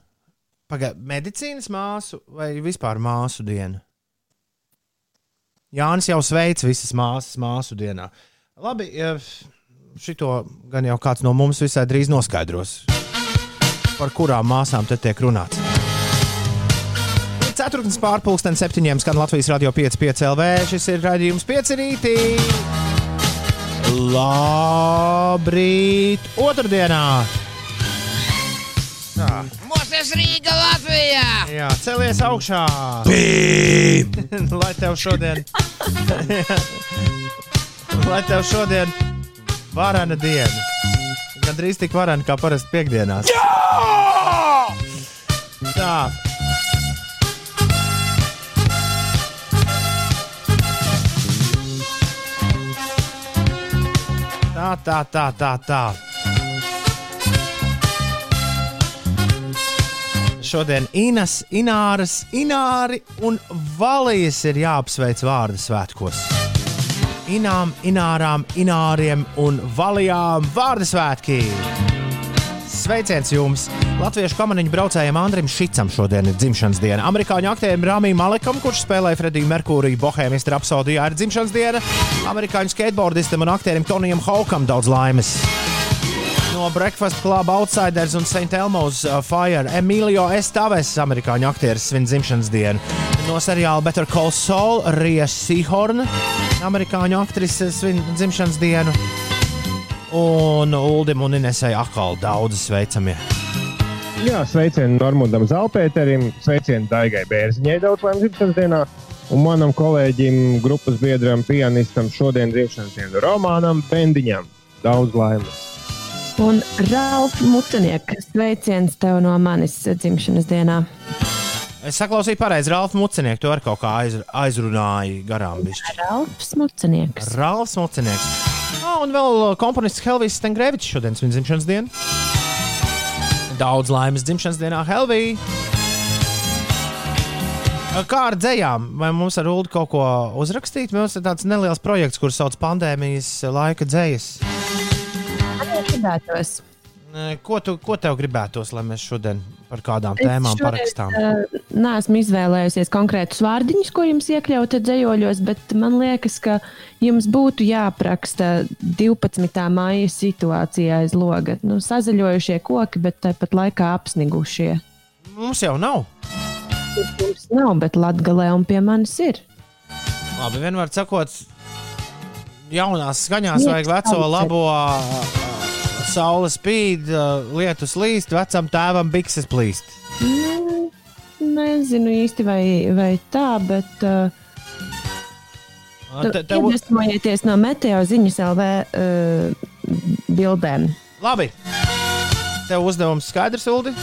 Pagaidā, medicīnas māsu vai vispār māsu diena? Jānis jau sveic visas māsas māsu dienā. Labi, šito gan jau kāds no mums visai drīz noskaidros, par kurām māsām te tiek runāts. Ceturtdienas pārpusdienas septiņiem skan Latvijas radio 5,5 LV. Šis ir raidījums 5 rītī. Labrīt! Otradienā! Tā.
Mūsu Rīga Latvijā!
Jā, celies augšā! (laughs) Lai tev šodien, (laughs) lai tev šodien varana diena. Gan drīz tik varana kā parasti piekdienās. Jā! Tā. Tā, tā, tā, tā, tā. Šodien Inas, Ināras, Ināri un Valijas ir jāapsveic vārdu svētkos. Inām, Inārām, Ināriem un Valijām vārdu svētki! Sveiciens jums! Latviešu kamaniņu braucējiem Andrim Šicam šodien ir dzimšanas diena. Amerikāņu aktierim Rāmī Malekam, kurš spēlēja Frediju Merkūriju Bohēmijas rapsodijā, ir dzimšanas diena. Amerikāņu skateboardistam un aktierim Tonijam Haukam daudz laimes. No Breakfast Club Outsiders un St. Elmo's uh, Fire Emilio Estaves, amerikāņu aktieris, svin dzimšanas dienu. No seriāla Better Call Saul Rija Seahorn, amerikāņu aktrise, svin dzimšanas dienu. Un Uldim un Inesai atkal daudz sveicamie.
Jā, sveicienu Normundam Zalpēterim, sveicienu Daigai Bērziņai daudz laimes dzimšanas dienā. Un manam kolēģim, grupas biedram, pianistam šodien dzimšanas dienu Romānam Bendiņam. Daudz laimes!
Un Ralf Muceniek, sveiciens tev no manis dzimšanas dienā.
Es saklausīju pareizi, Ralf Mucenieku, tu ar kaut kā aiz, aizrunāji garām. Bišķi.
Ralfs Mucenieks.
Rāls Mocenieks. Oh, un vēl uh, komponists Helvijas Stengrēvičs šodien svin dzimšanas dienu. Daudz laimes dzimšanas dienā Helvija. Kā ar dzējām? Vai mums ar Ulu kaut ko uzrakstīt? Mums ir tāds neliels projekts, kurš sauc pandēmijas laika dzējas.
Gribētos.
Ko, tu, ko tev gribētos, lai mēs šodien par kādām
Es
tēmām
šoreiz,
parakstām?
ā, Neesmu izvēlējusies konkrētus vārdiņus, ko jums iekļaut dzējoļos, bet man liekas, ka jums būtu jāapraksta 12. maija situācija aiz loga. Nu, sazaļojušie koki, bet tāpat laikā apsnigušie.
Mums jau nav.
Mums nav, bet Latvijā un pie manis ir.
Labi, vienmēr sakot, jaunās skaņās
Liekas,
vajag veco labo. ā, Saule spīd, lietus līst, vecam tēvam bikses plīst.
Nu, nezinu īsti vai, vai tā, bet uh,
Te, tev,
iedvesmojieties no meteo ziņas LV uh, bildēm.
labi, tev uzdevums skaidrs, Uldi.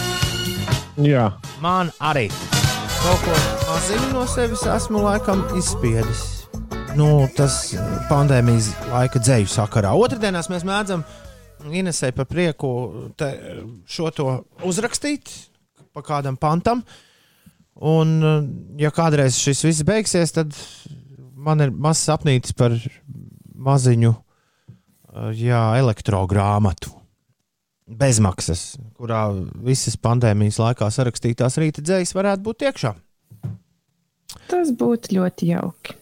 Jā,
Man arī. Kaut ko maziņu no sevis esmu laikam izspiedis. Nu, tas pandēmijas laika dzēju sakarā. Otradienās mēs mēdzam Inesai par prieku te, šo to uzrakstīt pa kādam pantam. Un, ja kādreiz šis viss beigsies, tad man ir mazs sapnītis par maziņu jā, elektrogrāmatu. Bezmaksas, kurā visas pandēmijas laikā sarakstītās rīta dzējas varētu būt iekšā.
Tas būtu ļoti jauki.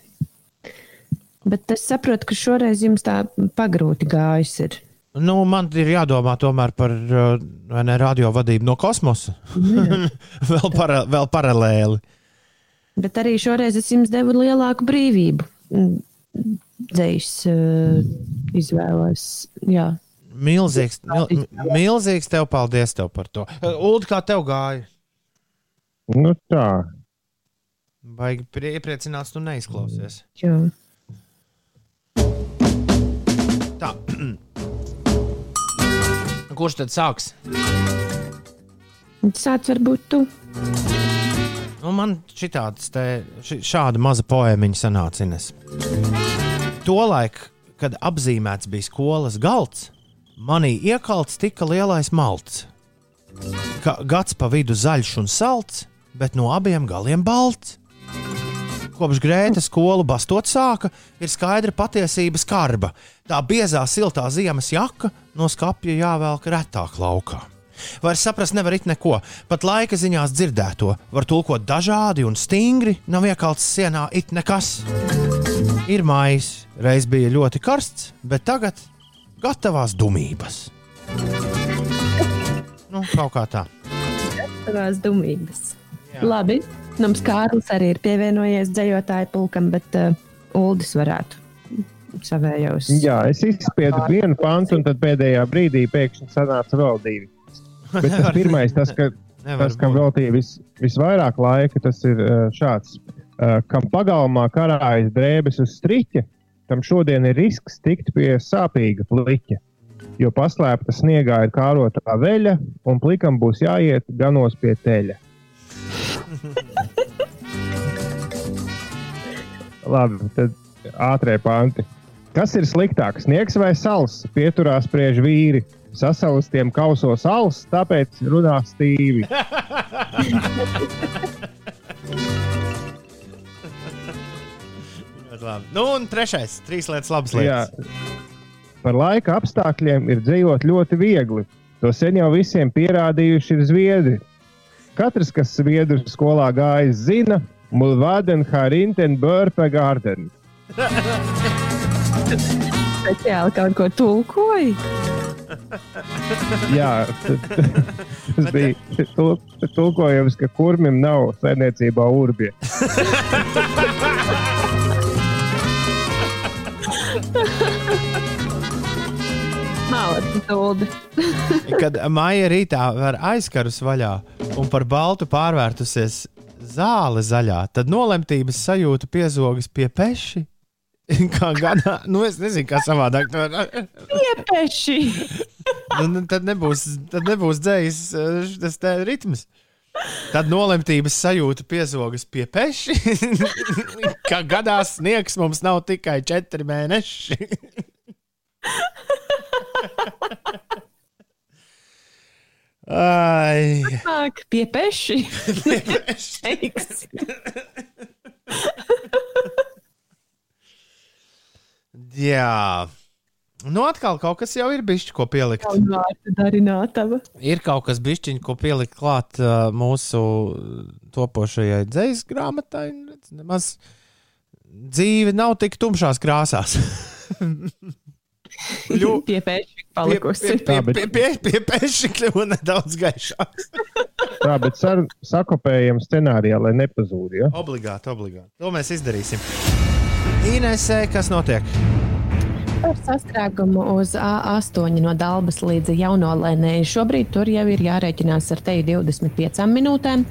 Bet es saprotu, ka šoreiz jums tā pagrūti gājis. Ir.
Nu, man ir jādomā tomēr par vai ne, radio vadību no kosmosa. (laughs) vēl, para, vēl paralēli.
Bet arī šoreiz es jums devu lielāku brīvību. Dzējs uh, izvēlēs. Jā.
Milzīgs, mil, milzīgs tev paldies tev par to. Ulu, kā tev gāja?
nu tā.
Baigi prie- iepriecināts, tu neizklausies.
Jā.
Tā. (clears throat) Kurš tad sāks?
Sāc varbūt tu.
Nu, man šitāds te, ši, šāda maza poēmiņa sanāca Ines. Tolaik, kad apzīmēts bija skolas galds, manī iekalts tika lielais malts. Ka, gads pa vidu zaļš un salds, bet no abiem galiem balts. Kopš grēta skolu bastot sāka, ir skaidra patiesība skarba. Tā biezā, siltā ziemas jaka no skapja jāvelk retāk laukā. Vairs saprast nevar it neko, pat laika ziņās dzirdēto, var tulkot dažādi un stingri, nav iekalts sienā it nekas. Ir maijs, reiz bija ļoti karsts, bet tagad gatavās dumības. Nu, kaut kā tā.
Tavās dumības. Jā. Labi. Mums Kārlis arī ir pievienojies dzējotāju pulkam, bet uh, Uldis varētu savējos.
Jā, es izspiedu vienu pantu, un tad pēdējā brīdī pēkšņi sanāca vēl divi. (laughs) Bet tas pirmais, tas, ka,
Nevar
tas, kam veltīja vis, visvairāk laika, tas ir uh, šāds. Uh, kam pagalmā karājas drēbes uz striķa, tam šodien ir risks tikt pie sāpīga pliķa. Jo paslēpta sniegā ir kārotā veļa, un plikam būs jāiet ganos pie teļa. (laughs) Labi, tad ātrie panti. Kas ir sliktāk, sniegs vai sals? Pieturās priež vīri. Sasalstiem kausos alus, tāpēc runā stīvi. (laughs)
Nu, un trešais, trīs lietas, labas
Jā,
lietas.
par laika apstākļiem ir dzīvot ļoti viegli. To sen jau visiem pierādījuši ir zviedri. Katrs, kas zviedru skolā gājis, zina, Mulvaden, Harinten, Börpe, Garden.
Speciāli kaut ko tulkoju.
Jā, tas bija tul- tulkojums, ka kurmim nav saimniecībā urbie.
Mālacis (laughs) tuldi. (laughs)
Kad maija rītā var aizkarus vaļā un par baltu pārvērtusies zāle zaļā, tad nolemtības sajūta piezogas pie peši. (laughs) Kā gadā, nu es nezinu, kā savādāk.
Piepeši. (laughs)
Nu, nu, tad nebūs, tad nebūs dzējis eh, tas te ritms. Tad nolemtības sajūta piezogas pie peši. Kā gadās sniegs mums nav tikai četri mēneši. Ai,
Nāk, piepeši. (laughs) Teiks.
jā. Nu, atkal kaut kas jau ir bijis, ko pielikt. Ir kaut kas bijis, ko pielikt klāt uh, mūsu topošajai dzīslu grāmatai. Nemaz dzīve nav tik tumšās krāsās. (laughs) Kļu- (laughs)
Piepeši palikusi.
Pie, pie, pie, pie, pie peša kļuva nedaudz gaišāk.
Tā, bet sar- sakopējam scenārijā, lai nepazūd. Ja?
Obligāti, obligāti. To mēs izdarīsim. Inesē, kas notiek?
Par sastrēgumu uz A8 no Dabas līdz Jaunolēnai. Šobrīd tur jau ir jārēķinās ar teju 25 minūtēm.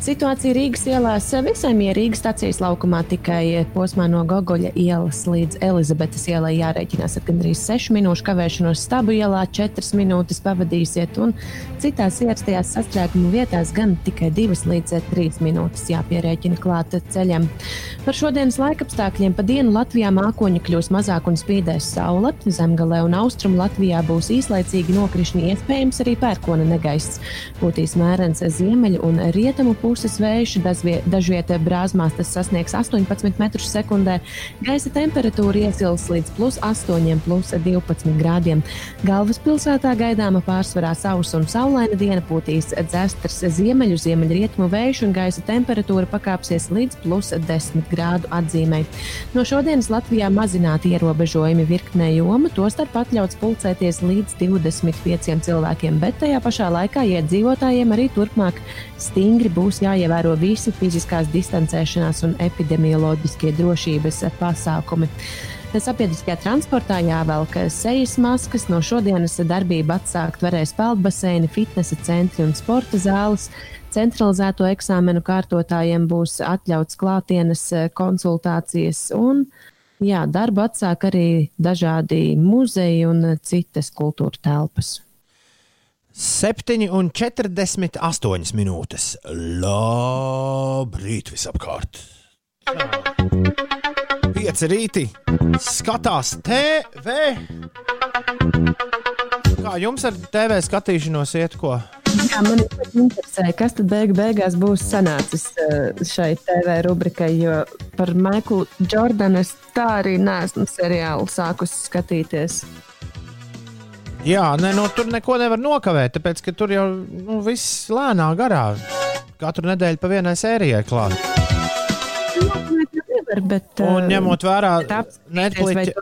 Situācija Rīgas ielās visai mierīga stācijas laukumā, tikai posmā no Gogoļa ielas līdz Elizabetes ielai jārēķinās ar gandrīz 6 minūšu kavēšanos. Stabu ielā 4 minūtes pavadīsiet, un citās ierastajās sastrēguma vietās gan tikai 2 līdz 3 minūtes jāpierēķina klāt ceļam. Par šodienas laikapstākļiem pa dienu Latvijā mākoņi kļūs mazāk un spīdēs saule. Zemgalē un austrumu Latvijā būs īslaicīgi nokrišņi, iespējams arī pērkona negaiss. Būtīs mērens ziemeļu un rietumu puses vējš, dažvie- dažviet brāzmās tas sasniegs 18 metrus sekundē. Gaisa temperatūra iesils līdz plus 8, plus 12 grādiem. Galvaspilsētā gaidāma pārsvarā sausa un saulaina diena būtīs dzestrs ziemeļu, ziemeļrietumu vējš un gaisa temperatūra pakāpsies līdz plus 10 grādu atzīmei. No šodienas Latvijā mazināti ierobežojumi virknē joma, tostarp atļauts pulcēties līdz 25 cilvēkiem, bet tajā pašā laikā iedzīvotājiem arī turpmāk stingri būs jāievēro visi fiziskās distancēšanās un epidemioloģiskie drošības pasākumi. Sabiedriskajā transportā jāvelk sejas maskas, no šodienas darbību atsākt varēs peldbaseini, fitnesa centri un sporta zāles. Centralizēto eksāmenu kārtotājiem būs atļauts klātienes konsultācijas un jā, darbu atsāk arī dažādi muzeji un citas kultūra telpas.
7,48 minūtes. Labrīt, visapkārt! Pieci rīti, skatās TV. Kā jums ar TV skatīšanos iet, ko?
Jā, man ļoti interesē, kas tad beig beigās būs sanācis eh, šai TV rubrikai, jo par Maiklu Jordanu es tā arī neesmu seriālu sākusi skatīties.
Jā, ne, nu, tur neko nevar nokavēt, tāpēc ka tur jau nu, viss lēnā garā. Katru nedēļu pa vienai sērijai klāt.
Nevar, bet,
Un
eh,
ņemot vērā Netflix,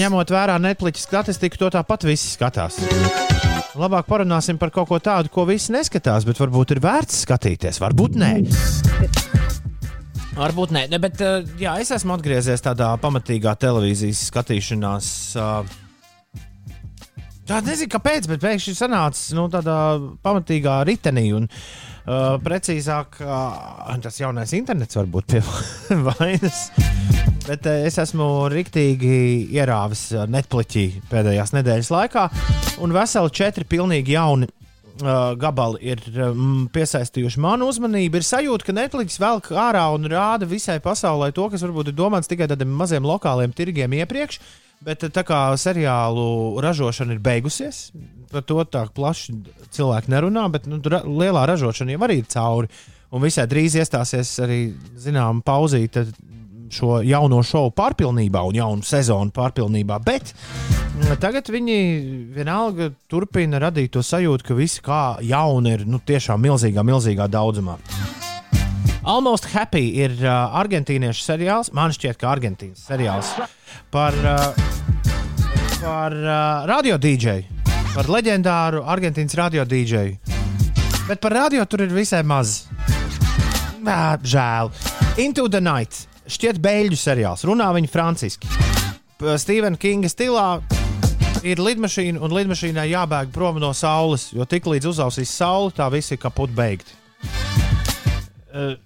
ņemot vērā Netflix statistiku, to tāpat visi skatās. Labāk parunāsim par kaut ko tādu, ko visi neskatās, bet varbūt ir vērts skatīties. Varbūt nē. Varbūt nē, ne, bet eh, jā, es esmu atgriezies tādā pamatīgā televīzijas skatīšanās. ā, Jā, nezinu, kāpēc, bet pēkšņi sanāca nu, tādā pamatīgā ritenī. Un, uh, precīzāk, uh, tas jaunais internets var būt pie (laughs) vainas. Bet uh, es esmu rīktīgi ierāvis uh, Netflixī pēdējās nedēļas laikā, un veseli četri pilnīgi jauni uh, gabali ir um, piesaistījuši manu uzmanību. Ir sajūta, ka Netflix velk ārā un rāda visai pasaulē to, kas varbūt ir domāts tikai tādiem maziem lokāliem tirgiem iepriekš. Bet tā kā seriālu ražošana ir beigusies, par to tā plaši cilvēki nerunā, bet nu, lielā ražošana jau arī ir cauri. Un visai drīz iestāsies arī zināma pauzīte šo jauno šovu pārpilnībā un jaunu sezonu pārpilnībā. Bet mm, tagad viņi vienalga turpina radīt to sajūtu, ka visi kā jauni ir nu, tiešām milzīgā, milzīgā daudzumā. Almost Happy ir uh, argentīniešu seriāls. Man šķiet, ka Argentīnas seriāls par, uh, par uh, radio dīdžeju, par leģendāru Argentīnas radio dīdžeju. Bet par radio tur ir visai maz. Nā, žēl. Into the Night. Šķiet, beigļu seriāls. Runā viņi franciski. Stevena Kinga stilā ir lidmašīna, un lidmašīnai jābēg prom no saules, jo tiklīdz uzausīs saule, tā viss ir kaput beigti. Uh,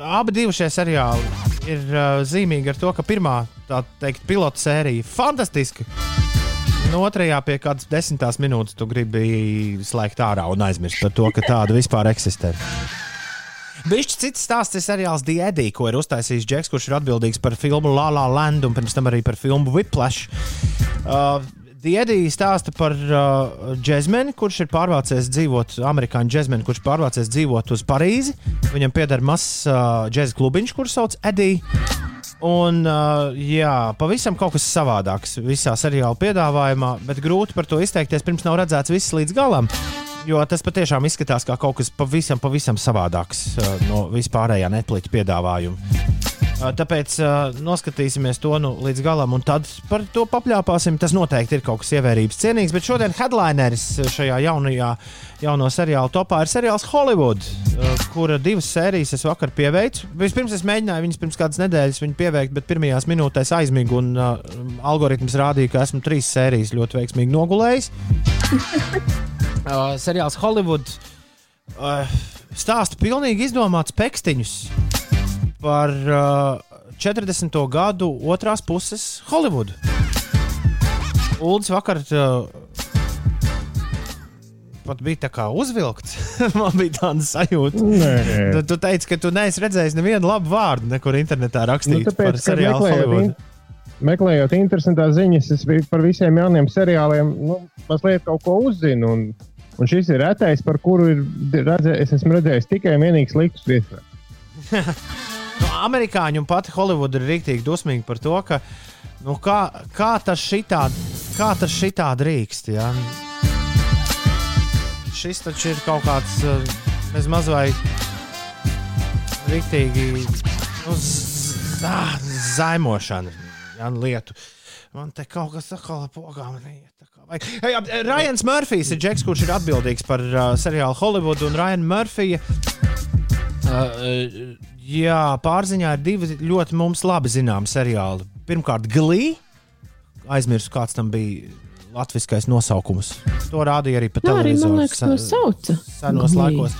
abi divi šie seriāli ir uh, zīmīgi ar to, ka pirmā, tā teikt, pilota sērija ir fantastiska. No otrajā pie kādas desmitās minūtes tu gribi slēgt ārā un aizmirst par to, ka tāda vispār eksistē. Bišķi cits stāsts ir seriāls The Eddie, ko ir uztaisījis Džeks, kurš ir atbildīgs par filmu La La Land un pirms tam arī par filmu Whiplash. Uh, Eddie stāsta par uh, džekmeni, kurš ir pārvācies dzīvot, amerikāņu džekmeni, kurš pārvācies dzīvot uz Parīzi. Viņam pieder mazs uh, džeksa klubiņš, kurš sauc Eddie. Un, uh, jā, pavisam kaut kas savādāks visā seriāla piedāvājumā, bet grūti par to izteikties, pirms nav redzēts viss līdz galam. Jo tas patiešām izskatās kā kaut kas pavisam, pavisam savādāks uh, no vispārējā Netflix piedāvājuma. Tāpēc noskatīsimies to nu, līdz galam, un tad par to papļāpāsim. Tas noteikti ir kaut kas ievērības cienīgs, bet šodien headlineris šajā jaunajā, jauno seriāla topā ir seriāls Hollywood, kura divas sērijas es vakar pieveicu. Vispirms es mēģināju viņas pirms kādas nedēļas pieveikt, bet pirmajās minūtēs aizmigu, un uh, algoritms rādīja, ka esmu trīs sērijas ļoti veiksmīgi nogulējis. (laughs) Uh, seriāls Hollywood uh, stāsta pilnīgi izdomāts pekstiņus par uh, 40. gadu otrās puses Holivudu. Ulds vakar uh, pat bija tā kā uzvilkts. (laughs) Man bija tāda sajūta. Tu, tu teici, ka tu neesi redzējis nevienu labu vārdu, nekur internetā
nu,
rakstītu
tāpēc,
par seriālu
in, meklējot interesantās ziņas, es par visiem jauniem seriāliem, nu, mazliet kaut ko uzzinu. Un, un šis ir retais, par kuru ir redzē, es esmu redzējis tikai un vienīgi sliktus viesmēs. (laughs)
Nu, amerikāņi un pati Holivuda ir rīktīgi dusmīgi par to, ka nu, kā, kā tas šitā, kā tas šitā drīkst. Ja? Šis taču ir kaut kāds uh, bezmaz vai rīktīgi nu, ā, zaimošana ja, lietu. Man te kaut kas atkal ar pogām neiet. kā vajag. Hey, Ryans Murphys ir džeks, kurš ir atbildīgs par uh, seriālu Hollywood un Ryan Murphy. Uh, jā, pārziņā ir divi ļoti mums labi zināmi seriāli. Pirmkārt, Glī. Aizmirsu, kāds tam bija latviskais nosaukums. To rādīja arī pa
Jā, arī
televizoru.
to
sen-
sauca.
Senos
Glee.
laikos.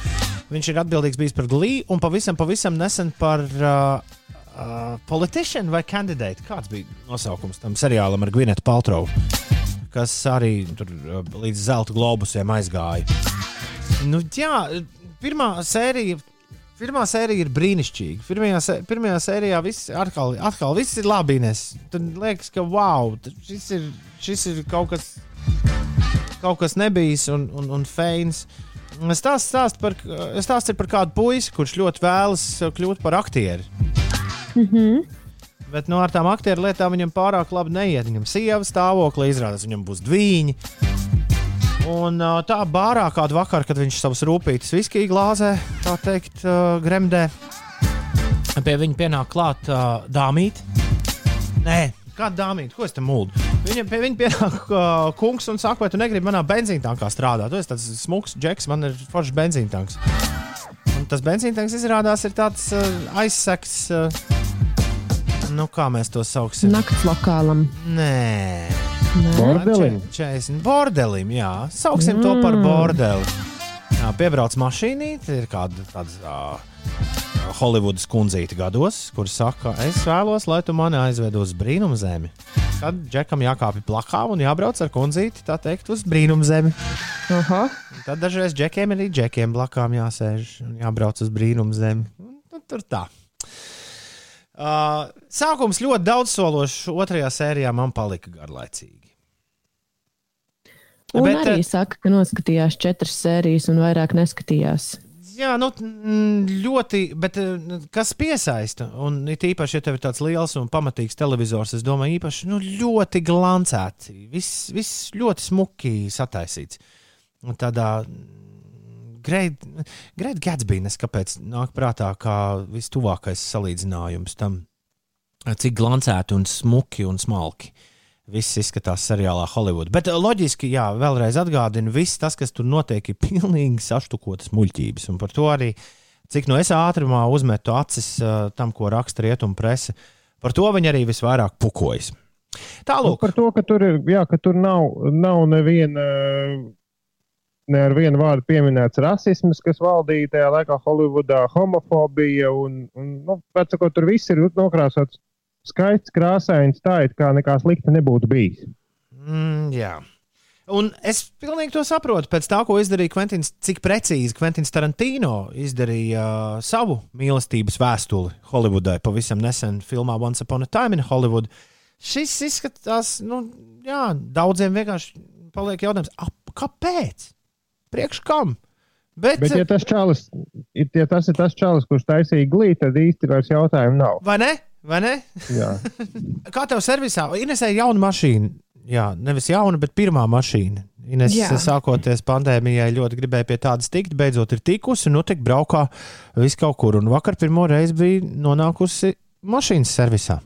Viņš ir atbildīgs bijis par Glī un pavisam, pavisam nesen par uh, uh, Politician vai Candidate. Kāds bija nosaukums tam seriālam ar Gvinetu Paltrovu, kas arī tur uh, līdz zelta globusiem aizgāja. Nu, jā, pirmā sērija. Pirmā sērija ir brīnišķīga. Pirmajā, sē- pirmajā sērijā viss, atkal, atkal viss ir labi. Ines. Tad liekas, ka wow, šis ir, šis ir kaut kas, kaut kas nebijis un, un, un feins. Stāsts stāst par, stāsts ir par kādu puisi, kurš ļoti vēlas kļūt par aktieri. Bet no ar tām aktieru lietām viņam pārāk labi neiet. Viņam sieva stāvokli izrādās, viņam būs dviņi. Un tā bārā kādu vakaru, kad viņš savus rūpītas viskiju glāzē, tā teikt, gremdē, pie viņa pienāk klāt dāmīte. Nē, kāda dāmīte, ko es tam mūlu? Viņa pie viņa pienāk uh, kungs un saka, vai tu negribi manā benzīntankā strādāt? Tu esi tāds smuks džeks, man ir foršs benzīntanks. Un tas benzīntanks izrādās ir tāds uh, aizseks. Uh, nu, kā mēs to sauksim?
Nakts lokālam.
Nē.
Nē.
Bordelim.
40 bordelim, jā. Sauksim mm. to par bordeli. Jā, piebrauc mašīnīte, ir kāda tāda uh, Holivudas kundzīte gados, kur saka, es vēlos, lai tu mani aizved uz brīnumzemi. Tad džekam jākāpj plakā un jābrauc ar kundzīti, tā teikt, uz brīnumzemi.
Aha.
Un Tad dažreiz džekiem arī džekiem blakām jāsēž un jābrauc uz brīnumzemi. Un nu, Tur tā. Uh, sākums ļoti daudzsološs, otrajā sērijā man palika garlaicīgi.
Un
Bet,
arī
eh,
saka, ka noskatījās četras sērijas un vairāk neskatījās.
Jā, nu, mm, ļoti, bet eh, kas piesaista? Un it īpaši, ja tev ir tāds liels un pamatīgs televizors, es domāju, īpaši nu, ļoti glancēts. Viss, viss ļoti smuki sataisīts. Un tādā Great Gatsby, kāpēc nāk prātā kā vistuvākais salīdzinājums tam, cik glancēti un smuki un smalki. Viss izskatās seriālā Hollywood. Bet eh, loģiski, jā, vēlreiz atgādinu, viss tas, kas tur notiek, ir (laughs) pilnīgi saštukotas muļķības. Un par to arī, cik no es ātrumā uzmetu acis uh, tam, ko raksta rietumu prese, par to viņi arī visvairāk pukojas.
Nu,
Tālāk,
par to, ka tur, ir, jā, ka tur nav, nav neviena. Ne ar vienu vārdu pieminēts rasisms, kas valdīja tajā laikā Holivudā, homofobija un, un nu, pēc tam, tur viss ir nokrāsots skaists, krāsains, tā it kā nekā slikta nebūtu bijis.
mm, jā. Un es pilnīgi to saprotu. Pēc tā, ko izdarīja Kventins, cik precīzi Kventins Tarantino izdarīja uh, savu mīlestības vēstuli Holivudai pavisam nesen filmā Once Upon a Time in Hollywood. Šis izskatās, nu, jā, daudziem vienkārši paliek jautājums, ap, kāpēc? Priekš kam? Bet,
Bet, ja tas, čalis, ja tas ir tas čalis, kurš taisīja glīti, tad īsti vairs jautājumu nav.
vai ne? Vai ne?
Jā. (laughs)
Kā tev servisā? Inesē jauna mašīna. Jā, nevis jauna, bet pirmā mašīna. Ines,
Jā.
sākoties pandēmijai, ļoti gribēja pie tādas tikt. Beidzot, ir tikusi, nu, tik braukā vis kaut kur. Un vakar pirmo reizi bija nonākusi mašīnas servisā.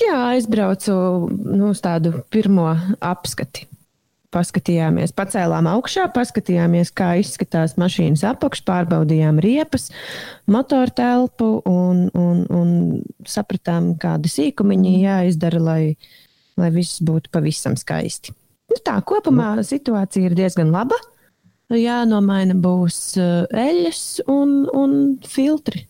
Jā, aizbraucu nu, uz tādu pirmo apskati. Paskatījāmies, pacēlām augšā, paskatījāmies, kā izskatās mašīnas apakš, pārbaudījām riepas, motoru telpu un, un, un sapratām, kādi sīkumiņi jāizdara, lai, lai viss būtu pavisam skaisti. Nu, tā kopumā situācija ir diezgan laba. Jānomaina būs uh, eļļas un, un filtri.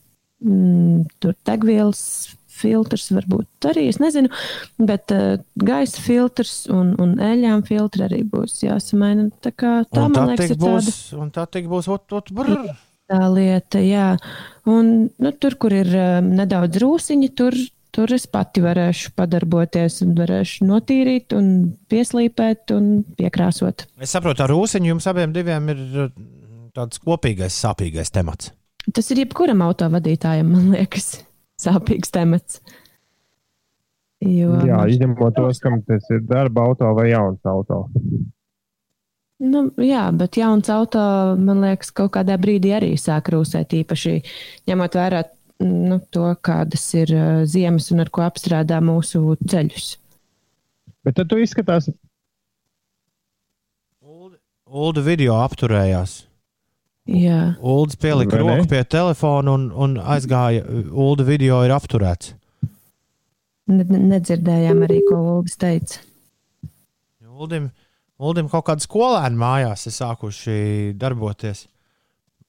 Mm, tur degvielas filtrs varbūt arī, es nezinu, bet uh, gaisa filtrs un, un eļļām filtri arī būs jāsamaina. Tā, kā, tā
un tā
man liekas,
tik
ir tāda
būs, un tā tik būs, ot, ot, brr.
tā lieta, jā. Un nu, tur, kur ir um, nedaudz rūsiņi, tur, tur es pati varēšu padarboties un varēšu notīrīt un pieslīpēt un piekrāsot.
Es saprotu, ar rūsiņu jums abiem diviem ir uh, tāds kopīgais, sāpīgais temats.
Tas ir jebkuram autovadītājam, man liekas, sāpīgs temats. Jo,
Jā, izņemot tos, kam tas ir darba auto vai jauns auto.
Nu, jā, bet jauns auto, man liekas, kaut kādā brīdī arī sāk rūsēt. Īpaši ņemot vērā nu, to, kādas ir uh, ziemas un ar ko apstrādā mūsu ceļus.
Bet tad tu izskatās,
Ulu video apturējās.
Jā,
Uldis pielika
Vai ne?
roku pie telefona un, un aizgāja. Ulu video ir apturēts.
ne, ne- nedzirdējām arī, ko Uldis teica.
Uldim, Uldim kaut kāda skolēna mājās ir sākuši darboties.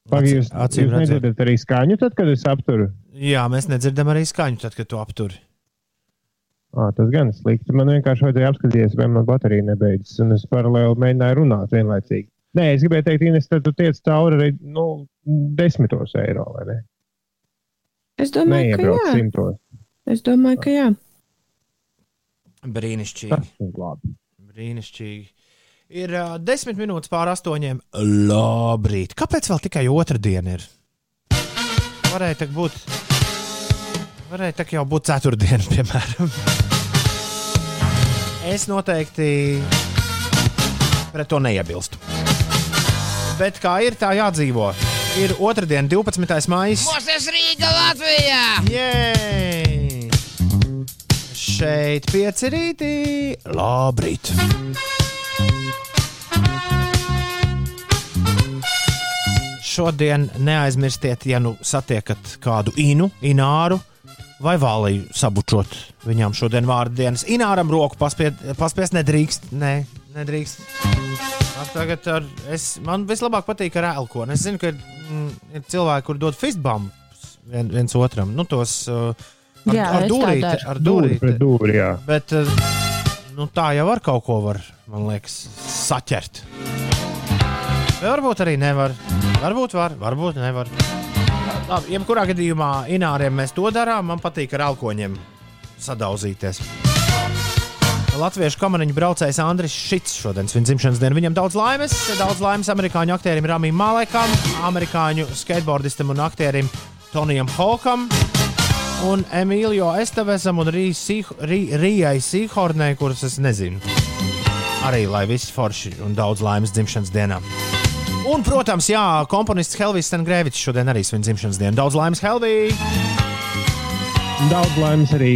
Pagaid, jūs,
acīm
jūs nedzirdat arī skaņu, tad, kad es apturu.
Jā, mēs nedzirdam arī skaņu, tad, kad tu apturi.
À, tas gan slikti. Man vienkārši vajadzēja apskatīties, vai man baterija nebeidzas. Un es paralēli mēģināju runāt vienlaicīgi. Nē, es gribēju teikt, Ines, tad tu tiec cauri arī nu, desmitos eiro?
Es domāju, ka
Neiebrauc
jā.
simtos.
Es domāju, ka jā.
Brīnišķīgi. Brīnišķīgi. Ir uh, desmit minūtes pār astoņiem. Labrīt. Kāpēc vēl tikai otra diena ir? Varēja tā būt. Varēja tā jau būt ceturtdiena, (laughs) piemēram. Es noteikti pret to neiebilstu. Bet kā ir, tā jādzīvo. Ir otrdiena, 12. maija.
Mostas Rīga Latvijā!
Jej! Šeit pieci rītī. Labrīt! Šodien neaizmirstiet, ja nu satiekat kādu inu, ināru vai vāliju sabučot. Viņām šodien vārdu dienas ināram roku paspiest nedrīkst. Nē, nedrīkst. Ar Tagad ar, es, man vislabāk patīk ar elkonu. Es zinu, ka ir, mm, ir cilvēki, kur dod fistbumps vien, viens otram. Nu, tos uh, ar,
Jā,
ar dūrīti. Ar dūrīti.
dūri, jā.
Bet uh, nu, tā jau var kaut ko, var, man liekas, saķert. Vai varbūt arī nevar. Varbūt var, varbūt nevar. Labi, jebkurā gadījumā inārijam mēs to darām. Man patīk ar alkoņiem sadauzīties. Latviešu kamaniņu braucējs Andris Šits šodien svin dzimšanas dienu. Viņam daudz laimes, daudz laimes amerikāņu aktierim Ramīm Malekam, amerikāņu skateboardistam un aktierim Tonijam Hokam. Un Emīlijai Estevesam un Rī Sīh- Rī- Rijai Sīhornai, kuras es nezinu. Arī lai viss forši un daudz laimes dzimšanas dienā. Un, protams, jā, komponists Helvijs Stengrēvičs šodien arī svin dzimšanas dienu. Daudz laimes, Helvija!
Daudz laimes arī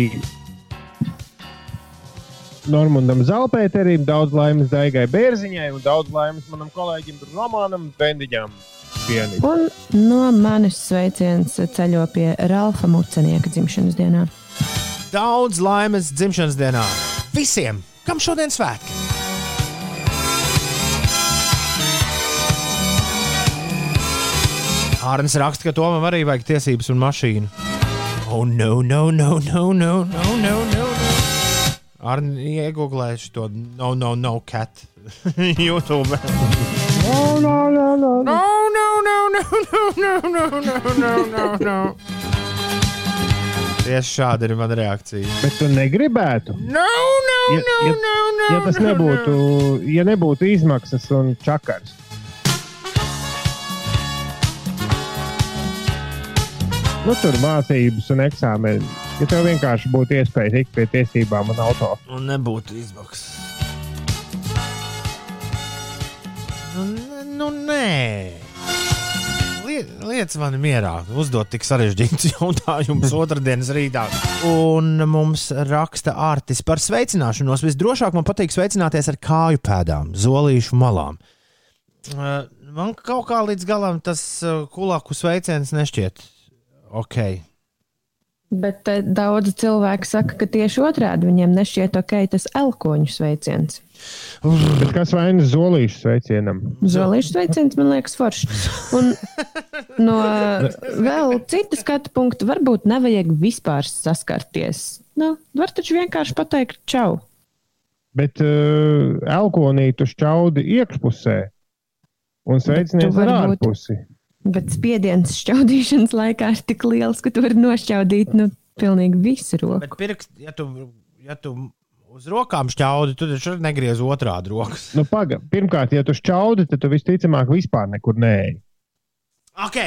Normundam Zalpēterim, daudz laimes Daigai Bērziņai un daudz laimes manam kolēģim Romanam Bendiņam. Pienīt.
Un no manis sveiciens ceļo pie Ralfa Mucenieka dzimšanas dienā.
Daudz laimes dzimšanas dienā visiem, kam šodien svētki! Hārnis raksta, ka Tomam arī vajag tiesības un mašīnu. Oh, no, no, no, no, no, no, no. no. Ārni iegūlēšu to no, no, no, cat. YouTube.
No, no, no, no.
No, no, no, no, no, no, no, no, no, no, no. Tieši šāda ir mana reakcija.
Bet tu negribētu.
No, no, no,
ja,
no, no.
ja tas
no,
nebūtu, ja nebūtu izmaksas un čakars. Nu, tur mācības un eksāmeni. Ja tev vienkārši būtu iespēja tikt pie tiesībām un auto.
Un nebūtu izmaksas. Nu, nu nē. Liet, lietas man mierā. Uzdot tik sarežģītus (laughs) jautājumus otrdienas rītā. Un mums raksta Artis par sveicināšanos. Visdrošāk man patīk sveicināties ar kāju pēdām, zolīšu malām. Uh, Man kaut kā līdz galam tas uh, kulāku sveiciens nešķiet ok.
Bet eh, daudzi cilvēki saka, ka tieši otrādi viņiem nešķiet ok tas elkoņu sveiciens.
bet kas vainas zolīšu sveicienam?
Zolīšu sveiciens man liekas foršs. Un no vēl citas skatu punkta varbūt nevajag vispār saskarties. Nu, var taču vienkārši pateikt čau.
Bet uh, elkonītu šķaudi iekšpusē un sveicinies ar ārpusi.
Bet spiediens šķaudīšanas laikā ir tik liels, ka tu vari nošķaudīt nu, pilnīgi visu roku.
Bet pirkst, ja tu, ja tu uz rokām šķaudi, tad taču negriez otrādi rokas.
Nu, paga. Pirmkārt, ja tu šķaudi, tad tu visticamāk vispār nekur neej.
Ok,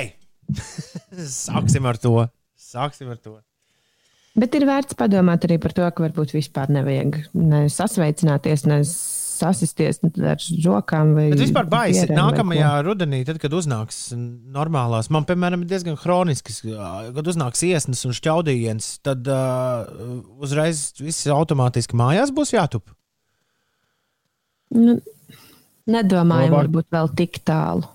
(laughs) sāksim ar to. Sāksim ar to.
Bet ir vērts padomāt arī par to, ka varbūt vispār nevajag ne sasveicināties, ne sasisties ar rokām. vai
Bet vispār baisi. Nākamajā rudenī, tad, kad uznāks normālās, man, piemēram, ir diezgan chronisks, kad uznāks iesnas un šķaudījiens, tad uh, uzreiz viss automātiski mājās būs jātup.
Nu, nedomājam,
Labāk.
varbūt vēl tik tālu.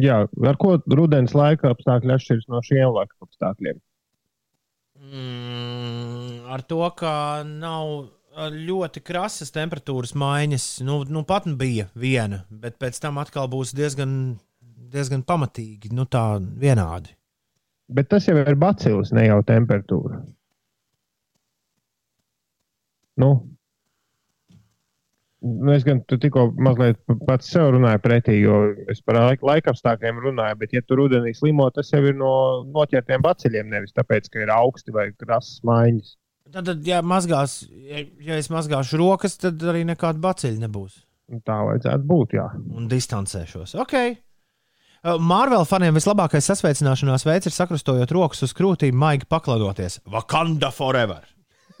Jā, ar ko rudens laika apstākļi atšķiras no šiem laika apstākļiem?
Mm, ar to, ka nav ļoti krasas temperatūras maiņas, nu, nu pat bija viena, bet pēc tam atkal būs diezgan, diezgan pamatīgi, nu tā vienādi.
Bet tas jau ir bacils, ne jau temperatūra. Nu, nu es gan tikko mazliet pats sev runāju pretī, jo es par laik- laika apstākļiem runāju, bet, ja tu rudenī slimo, tas jau ir no noķertiem baciļiem, nevis tāpēc, ka ir augsti vai krasas maiņas.
Tad, tad ja, mazgās, ja, ja es mazgāšu rokas, tad arī nekāda baciļa nebūs.
Tā vajadzētu būt, jā.
Un distancēšos. Ok. Marvel faniem vislabākais sasveicināšanās veids ir sakrustojot rokas uz krūtīm, maigi pakladoties. Wakanda forever!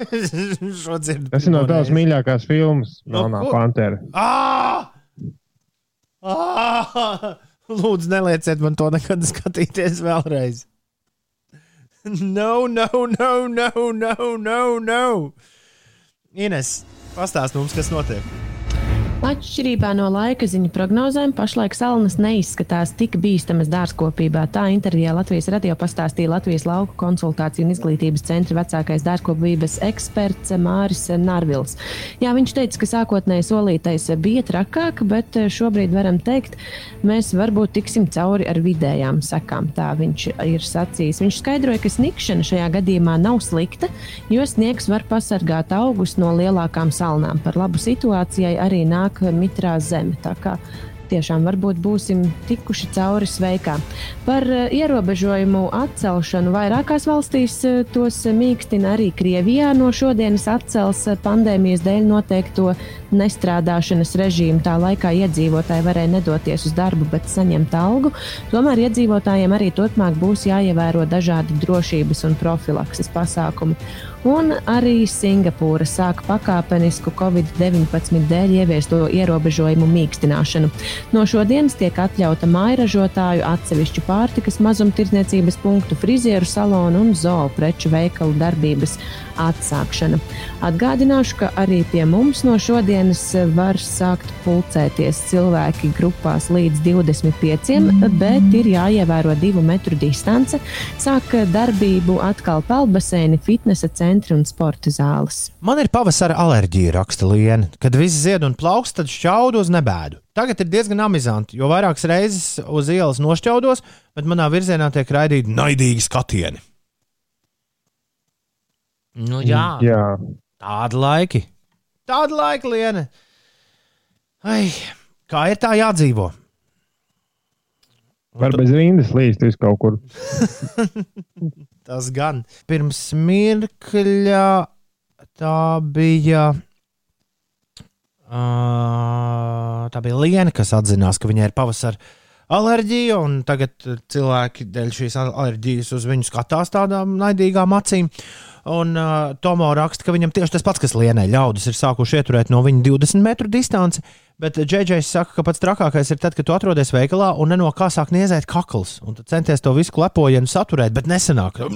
(laughs)
Tas ir no
reizi.
mīļākās filmas,
No?
Pantera.
Ā! Ā! (laughs) Lūdzu, nelieciet man to nekad skatīties vēlreiz. (laughs) No, no, no, no, no, no, no. Ines, pastāst mums, kas notiek.
Atšķirībā no laika ziņu prognozēm, pašlaik salnas neizskatās tik bīstamas dārzkopībā. Tā intervijā Latvijas radio pastāstīja Latvijas lauku konsultāciju un izglītības centra vecākais dārzkopības eksperts Māris Nārvils. Jā, viņš teica, ka sākotnēji solītais bija trakāk, bet šobrīd varam teikt, mēs varbūt tiksim cauri ar vidējām sekām. Tā viņš ir sacījis. Viņš skaidroja, ka snikšana šajā gadījumā nav slikta, jo sniegs var pasargāt augus no lielākām salnām. Par labu situācijai arī nāk mitrā zeme. Tā kā tiešām varbūt būsim tikuši cauri sveikā. Par eh, ierobežojumu atcelšanu vairākās valstīs eh, tos mīkstina arī Krievijā. No šodienas atcels eh, pandēmijas dēļ noteikto nestrādāšanas režīmu. Tā laikā iedzīvotāji varēja nedoties uz darbu, bet saņemt algu. Tomēr iedzīvotājiem arī turpmāk būs jāievēro dažādi drošības un profilakses pasākumi. Un arī Singapūra sāk pakāpenisku Covid-19 dēļ ieviesto ierobežojumu mīkstināšanu. No šodienas tiek atļauta mājražotāju, atsevišķu pārtikas mazumtirdzniecības punktu, frizieru salonu un zoo preču veikalu darbības atsākšana. Atgādināšu, ka arī pie mums no šodienas var sākt pulcēties cilvēki grupās līdz 25, bet ir jāievēro divu metru distance. Sāk darbību atkal peldbaseini, fitnesa centri un sporta zāles.
Man ir pavasara alerģija, raksta Liena. Kad viss zied un plaukst, tad šķaudu uz nebēdu. Tagad ir diezgan amizanti, jo vairākas reizes uz ielas nošķaudos, bet manā virzienā tiek raidīti naidīgi skatieni. Nu, jā,
Jā.
tādi laiki. Tādi laiki, Liena. Ai, kā ir tā jādzīvo?
Var bez rindas līst uz kaut kur. (laughs)
Tas gan. Pirms mirkļa tā bija. Uh, tā bija Liena, kas atzinās, ka viņai ir pavasara alerģija, un tagad cilvēki dēļ šīs alerģijas uz viņu skatās tādām naidīgām acīm. Un uh, Tomo raksta, ka viņam tieši tas pats, kas Lienai ļaudis ir sākuši ieturēt no viņa 20 metru distanci, bet Džeģejs saka, ka pats trakākais ir tad, kad tu atrodies veikalā un ne no kā sāk niezēt kakls, un tu centies to visu klepojienu saturēt, bet nesanāk. (clears throat)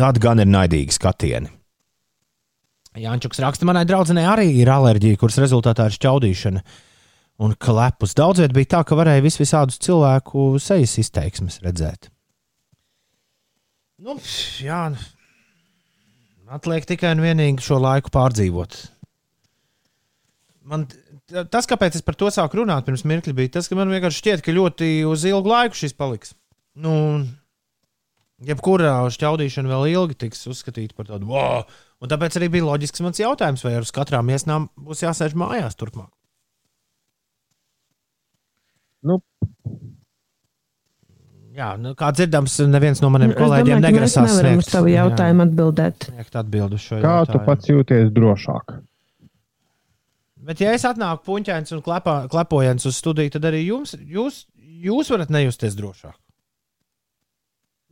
Tāda gan ir naidīga skatieni. Jančuks raksta, manai draudzenei arī ir alerģija, kuras rezultātā ir šķaudīšana un klepus. Daudz viet bija tā, ka varēja vis visādus cilvēku sejas izteiksmes redzēt. Nu, jā, atliek tikai un vienīgi šo laiku pārdzīvot. Man, tas, kāpēc es par to sāku runāt pirms mirkļa, bija tas, ka man vienkārši šķiet, ka ļoti uz ilgu laiku šis paliks. Nu, jebkurā šķaudīšana vēl ilgi tiks uzskatīta par tādu wow! Un tāpēc arī bija loģisks mans jautājums, vai ar katrām iesnām būs jāsēž mājās turpmāk.
Nu.
Jā, nu, kā dzirdams, neviens no maniem
Es
kolēģiem
domāju,
negrasās sniegt
tavu jautājumu atbildēt.
Jā, atbildi uz šo
Kā tu
jautājumu.
pats jūties drošāk?
Bet, ja es atnāku puņķēns un klepā, klepojams uz studiju, tad arī jums, jūs, jūs varat nejusties drošāk.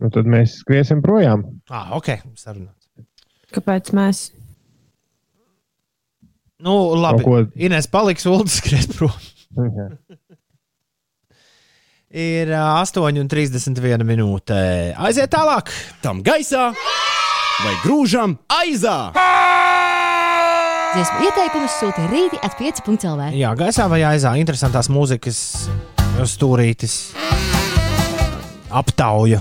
Nu, tad mēs skriesim projām.
Ah, ok, sarunāts.
Kāpēc mēs?
Nu, labi.
Kaut ko-
Inês paliks, Ulrichs skries prom. Ir ā, 8,31 minūte. Aiziet tālāk.
Tam gaisā vai grūžam aizā!
Dziesmu ieteikumus sūta rīti at 5.CLV.
Jā, gaisā vai aizā interesantās mūzikas stūrītis. Aptauja.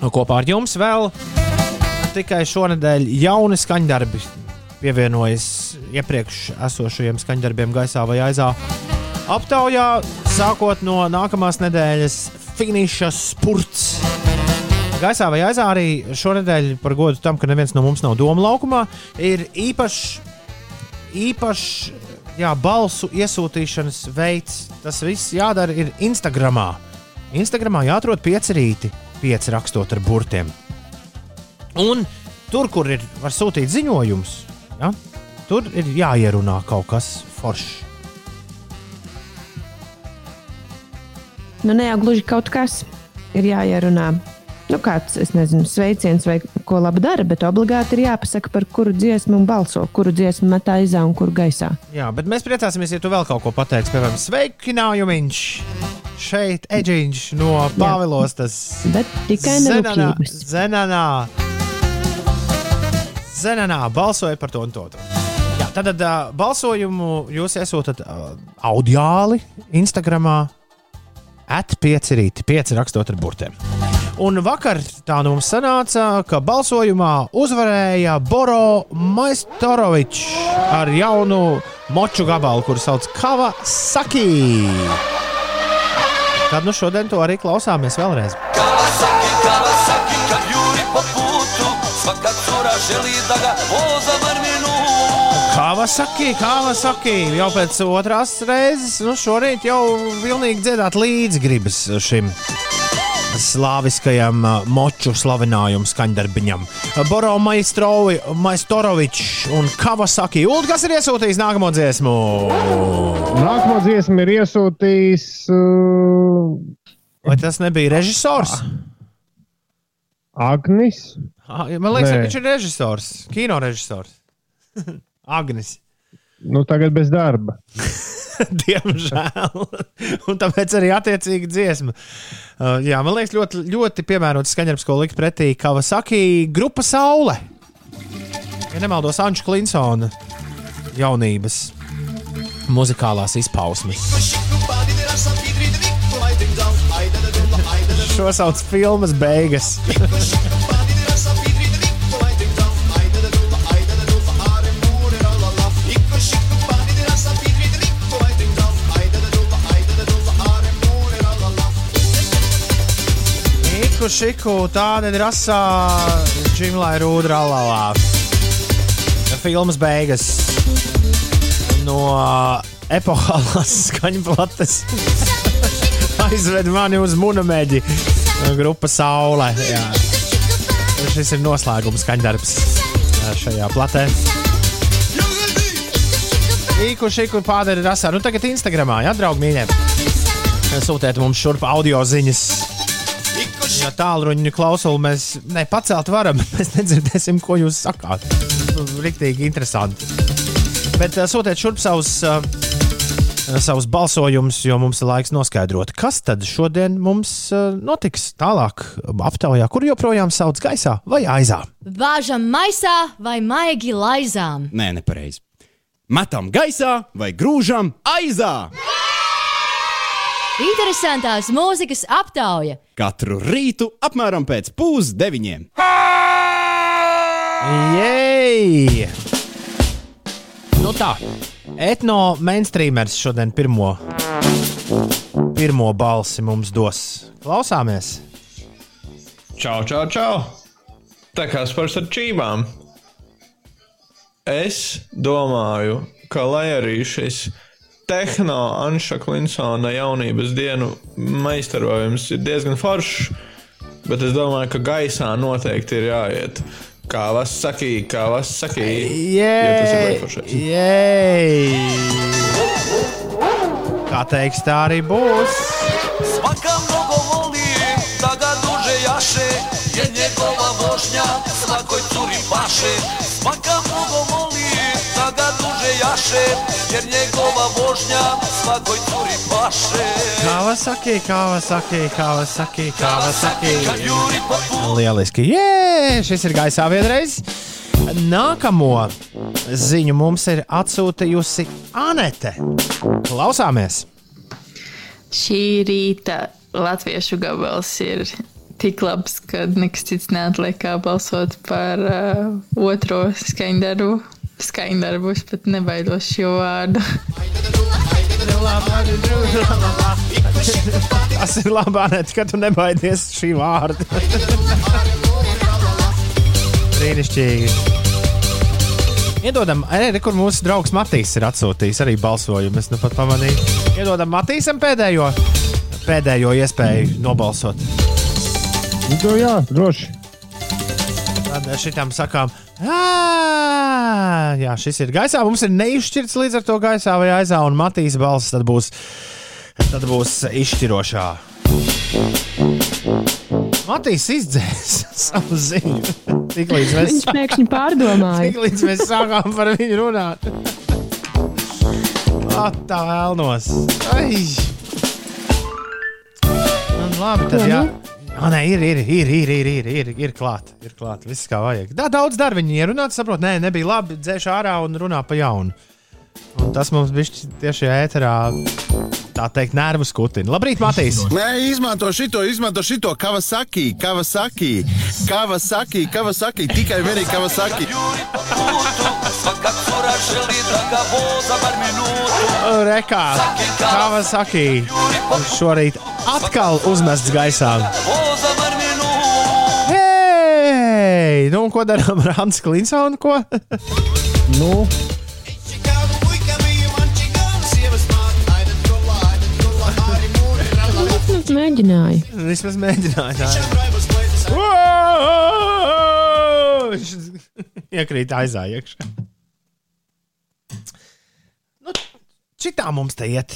Kopā ar jums vēl tikai šonadēļ jauni skaņdarbi pievienojas iepriekš esošajiem skaņdarbiem gaisā vai aizā. Aptaujā sākot no nākamās nedēļas finiša spurts. Gaisā vai aizā arī šonadēļ par godu tam, ka neviens no mums nav doma laukumā, ir īpašs īpašs jā, balsu iesūtīšanas veids. Tas viss jādara ir Instagram. Instagramā jāatrod pieci rīti, pieci rakstot ar burtiem. Un tur, kur ir var sūtīt ziņojumus, ja, tur ir jāierunā kaut kas foršs.
Nu, ne jau gluži kaut kas ir jāierunā. Nu, kāds, es nezinu, sveiciens vai ko labi dara, bet obligāti ir jāpasaka, par kuru dziesmu un balso, kuru dziesmu met aizā un kuru gaisā.
Jā, bet mēs priecāsimies, ja tu vēl kaut ko pateiksi. Piemēram, sveikinājums šeit, Eģiņš no Pāvilostas.
Bet tikai
Zenanā. Zenanā. Zenanā balsoja par to un to. to. Jā, tad uh, balsojumu jūs iesūtat uh, audiāli Instagram. At5 rīti, 5 rakstot ar burtiem. Un vakar tā nu mums sanāca, ka balsojumā uzvarēja Boro Maistorovičs ar jaunu moču gabalu, kuru sauc Kawasaki. Tad nu šodien to arī klausāmies vēlreiz.
Kawasaki, Kawasaki, kad jūri po putu Svaka cura želi da ga voza
Kawasaki, Kawasaki. Jau pēc otrās reizes, nu šorīt jau pilnīgi dziedāt līdzi gribas šim slāviskajam uh, moču slavinājumu skaņdarbiņam. Boro Maistrovi, Maistorovičs un Kawasaki. Ulu, kas ir iesūtījis nākamo dziesmu?
Nākamā dziesma ir iesūtījis. Uh,
Vai tas nebija režisors?
Agnis.
Ah, Man liekas,
Nē.
viņš ir režisors, kino režisors. (laughs) Agnis.
Nu, tagad bez darba. (laughs)
Diemžēl. Un tāpēc arī attiecīgi dziesma. Uh, jā, man liekas, ļoti, ļoti piemērots skaņdarbs, ko likt pretī Kawasaki grupa Saule. Ja nemaldos, Anča Klinsona jaunības muzikālās izpausmes. Šo sauc filmas beigas. Iku šiku, tāda ir rasā, džimlai rūdra lalā. Filmas beigas no epohālās (laughs) skaņplates (laughs) aizved mani uz munameģi grupa Saule. Jā. Šis ir noslēgums skaņdarbs jā, šajā platē. Īku šiku pārdara rasā. Nu tagad Instagramā, jā, draugi mīļie. Sūtiet mums šurp audio ziņas. Ja tālruņa klausuli mēs nepacelt varam, (laughs) mēs nedzirdēsim, ko jūs sakāt. Nu, Riktīgi interesanti. Bet uh, sūtiet šurp savus, uh, savus balsojumus, jo mums ir laiks noskaidrot, kas tad šodien mums uh, notiks tālāk aptaujā, kur joprojām sauc gaisā vai aizā.
Vāžam maisā vai maigi laizām.
Nē, nepareizi. Metam gaisā vai grūžam aizā.
Interesantās mūzikas aptauja.
Katru rītu apmēram pēc pusdeviņiem.
Jej! Nu tā, etno mainstreamers šodien pirmo, pirmo balsi mums dos. Klausāmies!
Čau, čau, čau! Tā kā spērs ar čībām. Es domāju, ka lai arī šis tehno Anša Klinsona jaunības dienu meistarojums ir diezgan foršs, bet es domāju, ka gaisā noteikti ir jāiet. Kā vas sakīja, kā vas sakīja. Foršais.
Jej! Kā teiks, tā arī būs.
Svaka mnogo voli da ga duže jaše Jer njegova vožnja svakoj curi paše Svaka mnogo voli duže jaše Jer njegova vožnja svakoj curi paše
Kawasaki, Kawasaki, Kawasaki, Kawasaki. Lieliski! Jē, šis ir gaisā vienreiz. Nākamo ziņu mums ir atsūtījusi Anete. Klausāmies!
Šī rīta latviešu gabals ir tik labs, ka nekas cits neatliek kā balsot par uh, otro skaņdarbu. Skaņdarbu es pat nebaidos šo vārdu.
Tas ir labi, Anete, ka tu nebaidies šī vārda. Brīnišķīgi! Iedodam, arī kur mūsu draugs Matīs ir atsūtījis arī balsojumu. Es nu pat pamanīju. Iedodam Matīsam pēdējo, pēdējo iespēju nobalsot.
Nu, jā, droši.
Tad šitam sakām, "Ā, jā, šis ir gaisā. Mums ir neizšķirts līdz ar to gaisā vai aizā, un Matīs balss tad būs, tad būs izšķirošā. Matīs izdzēs (laughs) savu ziņu. Tik līdz mēs,
Viņš pēkšņi pārdomāja.
tik līdz mēs sākām par viņu runāt. Tā vēlnos. Ai! Nu, labi, tad
Ko
jā.
nu?
Ah, nē, ir, ir, ir, ir, ir, ir, ir, ir klāt, ir klāt. Viss kā vajag. Tā daudz darba viņi ierunāt, saprot, nē, nebija labi, dzēš ārā un runā pa jaunu. Un tas mums bija tieši ēterā, tā teikt, nervu skutina. Labrīt, Matīs!
Nē, izmanto šito, izmanto šito Kawasaki, Kawasaki, Kawasaki, Kawasaki, tikai vienīgi Kawasaki.
Rekā, kā man saka, šorīt atkal uzmests gaisā. Hei, nu un ko darām (laughs) ar Hansu Klinsonu? Ko? (laughs)
nu.
Vismaz mēģināju.
Vismaz mēģināju. (laughs) Iekrīt aizā iekšā. Šitā mums te iet.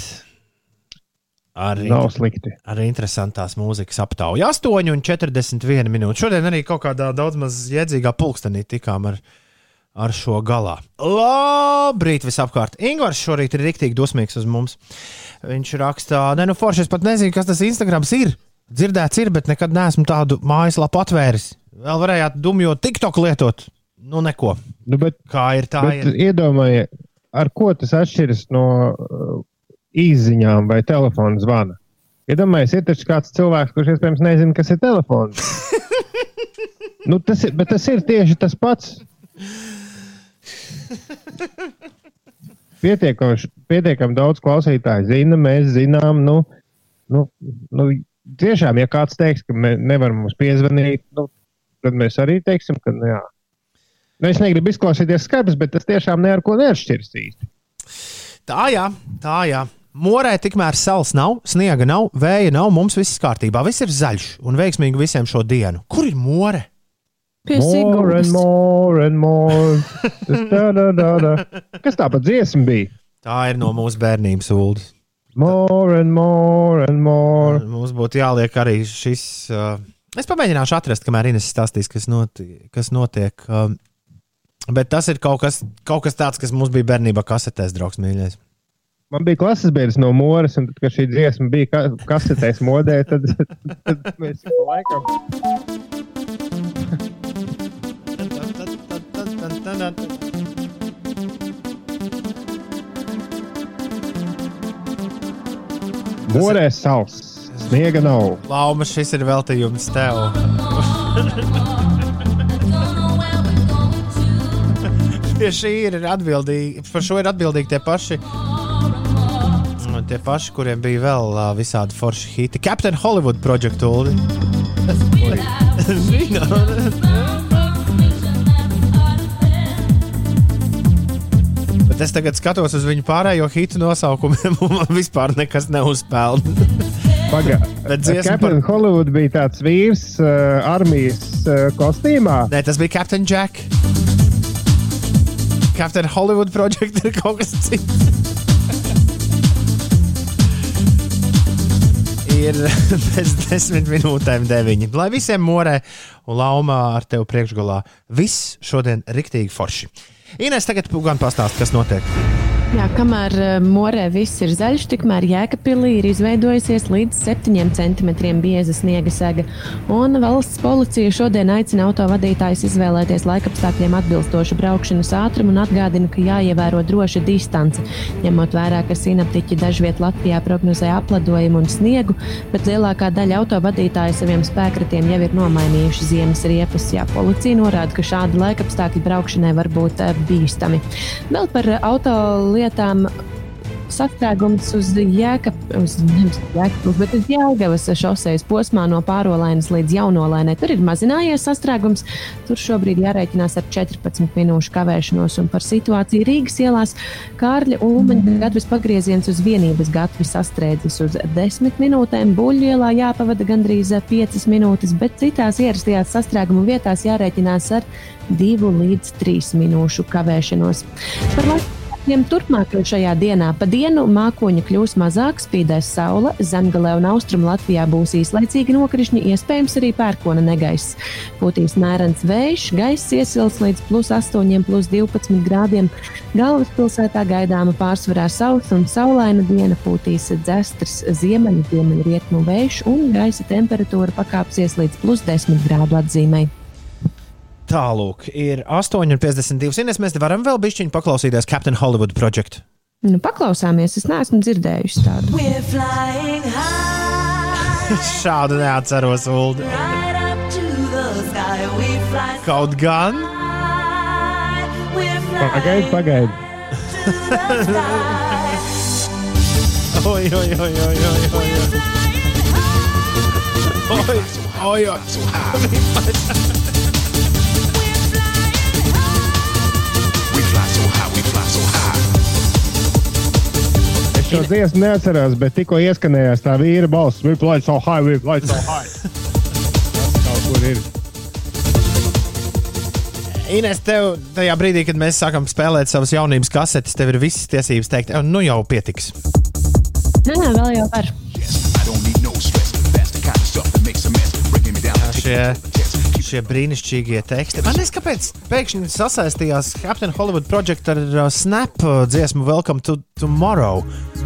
Arī,
Nav slikti.
arī interesantās mūzikas aptauja. 8,41 minūtes. Šodien arī kaut kādā daudz maz jēdzīgā pulkstenī tikām ar, ar šo galā. Labrīt, visapkārt. Ingūns šorīt ir rīktīgi dosmīgs uz mums. Viņš rakstā, ne, nu, forši, es pat nezinu, kas tas Instagrams ir. Dzirdēts ir, bet nekad neesmu tādu mājaslapu atvēris. Vēl varējāt dumjot TikTok lietot. Nu, neko.
Nu, bet,
Kā ir tā?
bet
Ir.
iedomājies, ar ko tas atšķiras no uh, īsiņām vai telefona zvana. Iedomājieties, ir taču kāds cilvēks, kurš iespējams nezina, kas ir telefons. (laughs) nu, tas ir, bet tas ir tieši tas pats. Pietiekami, pietiekami daudz klausītāju zina, mēs zinām, nu, nu, nu tiešām, ja kāds teiks, ka nevar mums piezvanīt, nu, tad mēs arī teiksim, ka nu, jā. Nu, es negribu izklausīties skaidrs, bet tas tiešām ne ar ko neatšķiras īsti.
Tā jā, tā jā. Morē tikmēr sāls nav, sniega nav, vēja nav, mums viss kārtībā. Viss ir zaļš un veiksmīgi visiem šo dienu. Kur ir more?
Pie
More and more and more. Tā, tā, tā, tā. Kas tā pa dziesma bija?
Tā ir no mūsu bērnības ūdens.
More and more and more.
Mums būtu jāliek arī šis. Uh, es pamēģināšu atrast, kamēr Ines stāstīs, kas, noti, kas notiek. Uh, bet tas ir kaut kas, kaut kas tāds, kas mums bija bērnībā kasetēs, draugs mīļais.
Man bija klases biedrs no Mūras, un tad, kad šī dziesma bija ka kasetēs modē, tad, tad mēs pa laikam. Morē sauss, sniega nav.
Lauma, šis ir veltījums tev. (laughs) Pie šī ir atbildīgi, par šo ir atbildīgi tie paši. Tie paši, kuriem bija vēl uh, visādi forši hiti. Captain Hollywood projektu. Uldi. Bet es tagad skatos uz viņu pārējo hitu nosaukumiem, un man vispār nekas neuzpelna.
Pagaidā. Captain
par-
Hollywood bija tāds vīrs uh, armijas uh, kostīmā.
Nē, tas bija Captain Jack. Captain Hollywood Project ir kaut kas cits. ir pēc desmit minūtēm deviņi. Lai visiem morē un laumā ar tevi priekšgalā viss šodien riktīgi forši. Ines tagad gan pastāst, kas notiek.
Jā, kamēr eh, morē viss ir zaļš, tikmēr Jēkabpilī ir izveidojusies līdz 7 cm bieza sniega sega. Un valsts policija šodien aicina autovadītājus izvēlēties laikapstākļiem atbilstošu braukšanas ātrumu un atgādina, ka jāievēro droša distance. Ņemot vērā, ka sinaptiķi dažviet Latvijā prognozē apladojumu un sniegu, bet lielākā daļa autovadītāju saviem spēkratiem jau ir nomainījuši ziemas riepas. Jā, policija norāda, ka šādi laikapstākļi braukšanai var būt eh, bīstami. Vēl par eh, auto lietām. Sastrēgums uz Jēkabas, Jēkabas, bet uz Jēlgavas šoseis posmā no pārolainas līdz jaunolainai. Tur ir mazinājies sastrēgums. Tur šobrīd jārēķinās ar 14 minūšu kavēšanos. Un par situāciju Rīgas ielās Kārļa Ulmaņa gatavs pagrieziens uz vienības gatavi sastrēdzis uz 10 minūtēm. Buļļu ielā jāpavada gandrīz 5 minūtes, bet citās ierastajās sastrēguma vietās jārēķinās ar 2 līdz 3 minūšu kavēšanos. Par laiku Tiem turpmāk šajā dienā pa dienu mākoņa kļūs mazāk, spīdēs saule, zemgalē un austrumu Latvijā būs īslaicīgi nokrišņi, iespējams arī pērkona negaiss. Būtīs mērens vējš, gaiss iesils līdz plus 8, plus 12 grādiem. Galvaspilsētā gaidāma pārsvarā sausa un saulaina diena pūtīs dzestrs ziemeļu, ziemeļrietumu vējš un gaisa temperatūra pakāpsies līdz plus 10 grādu atzīmei.
Tālāk, ir 8,52. Ines, mēs varam vēl bišķiņu paklausīties Captain Hollywood Project.
Nu, paklausāmies, es neesmu dzirdējusi tādu.
We're flying high (laughs)
Šādu neatceros, Ulu.
right
Kaut gan.
the sky.
Oi, oi, oi, oi, oi, oi. oi. Oi, oi, oi.
To dziesmu neatceros, bet tikko ieskanējās tā vīra balss. We play so high, we play so high. (laughs) Kaut kur ir.
Ines, tev tajā brīdī, kad mēs sākam spēlēt savas jaunības kasetes, tev ir visas tiesības teikt, "Eh, nu jau pietiks.
Nē, nē, vēl jau var.
Šie, šie brīnišķīgie teksti. Man liekas, kāpēc pēkšņi sasaistījās Captain Hollywood Project ar uh, Snap uh, dziesmu Welcome to Tomorrow.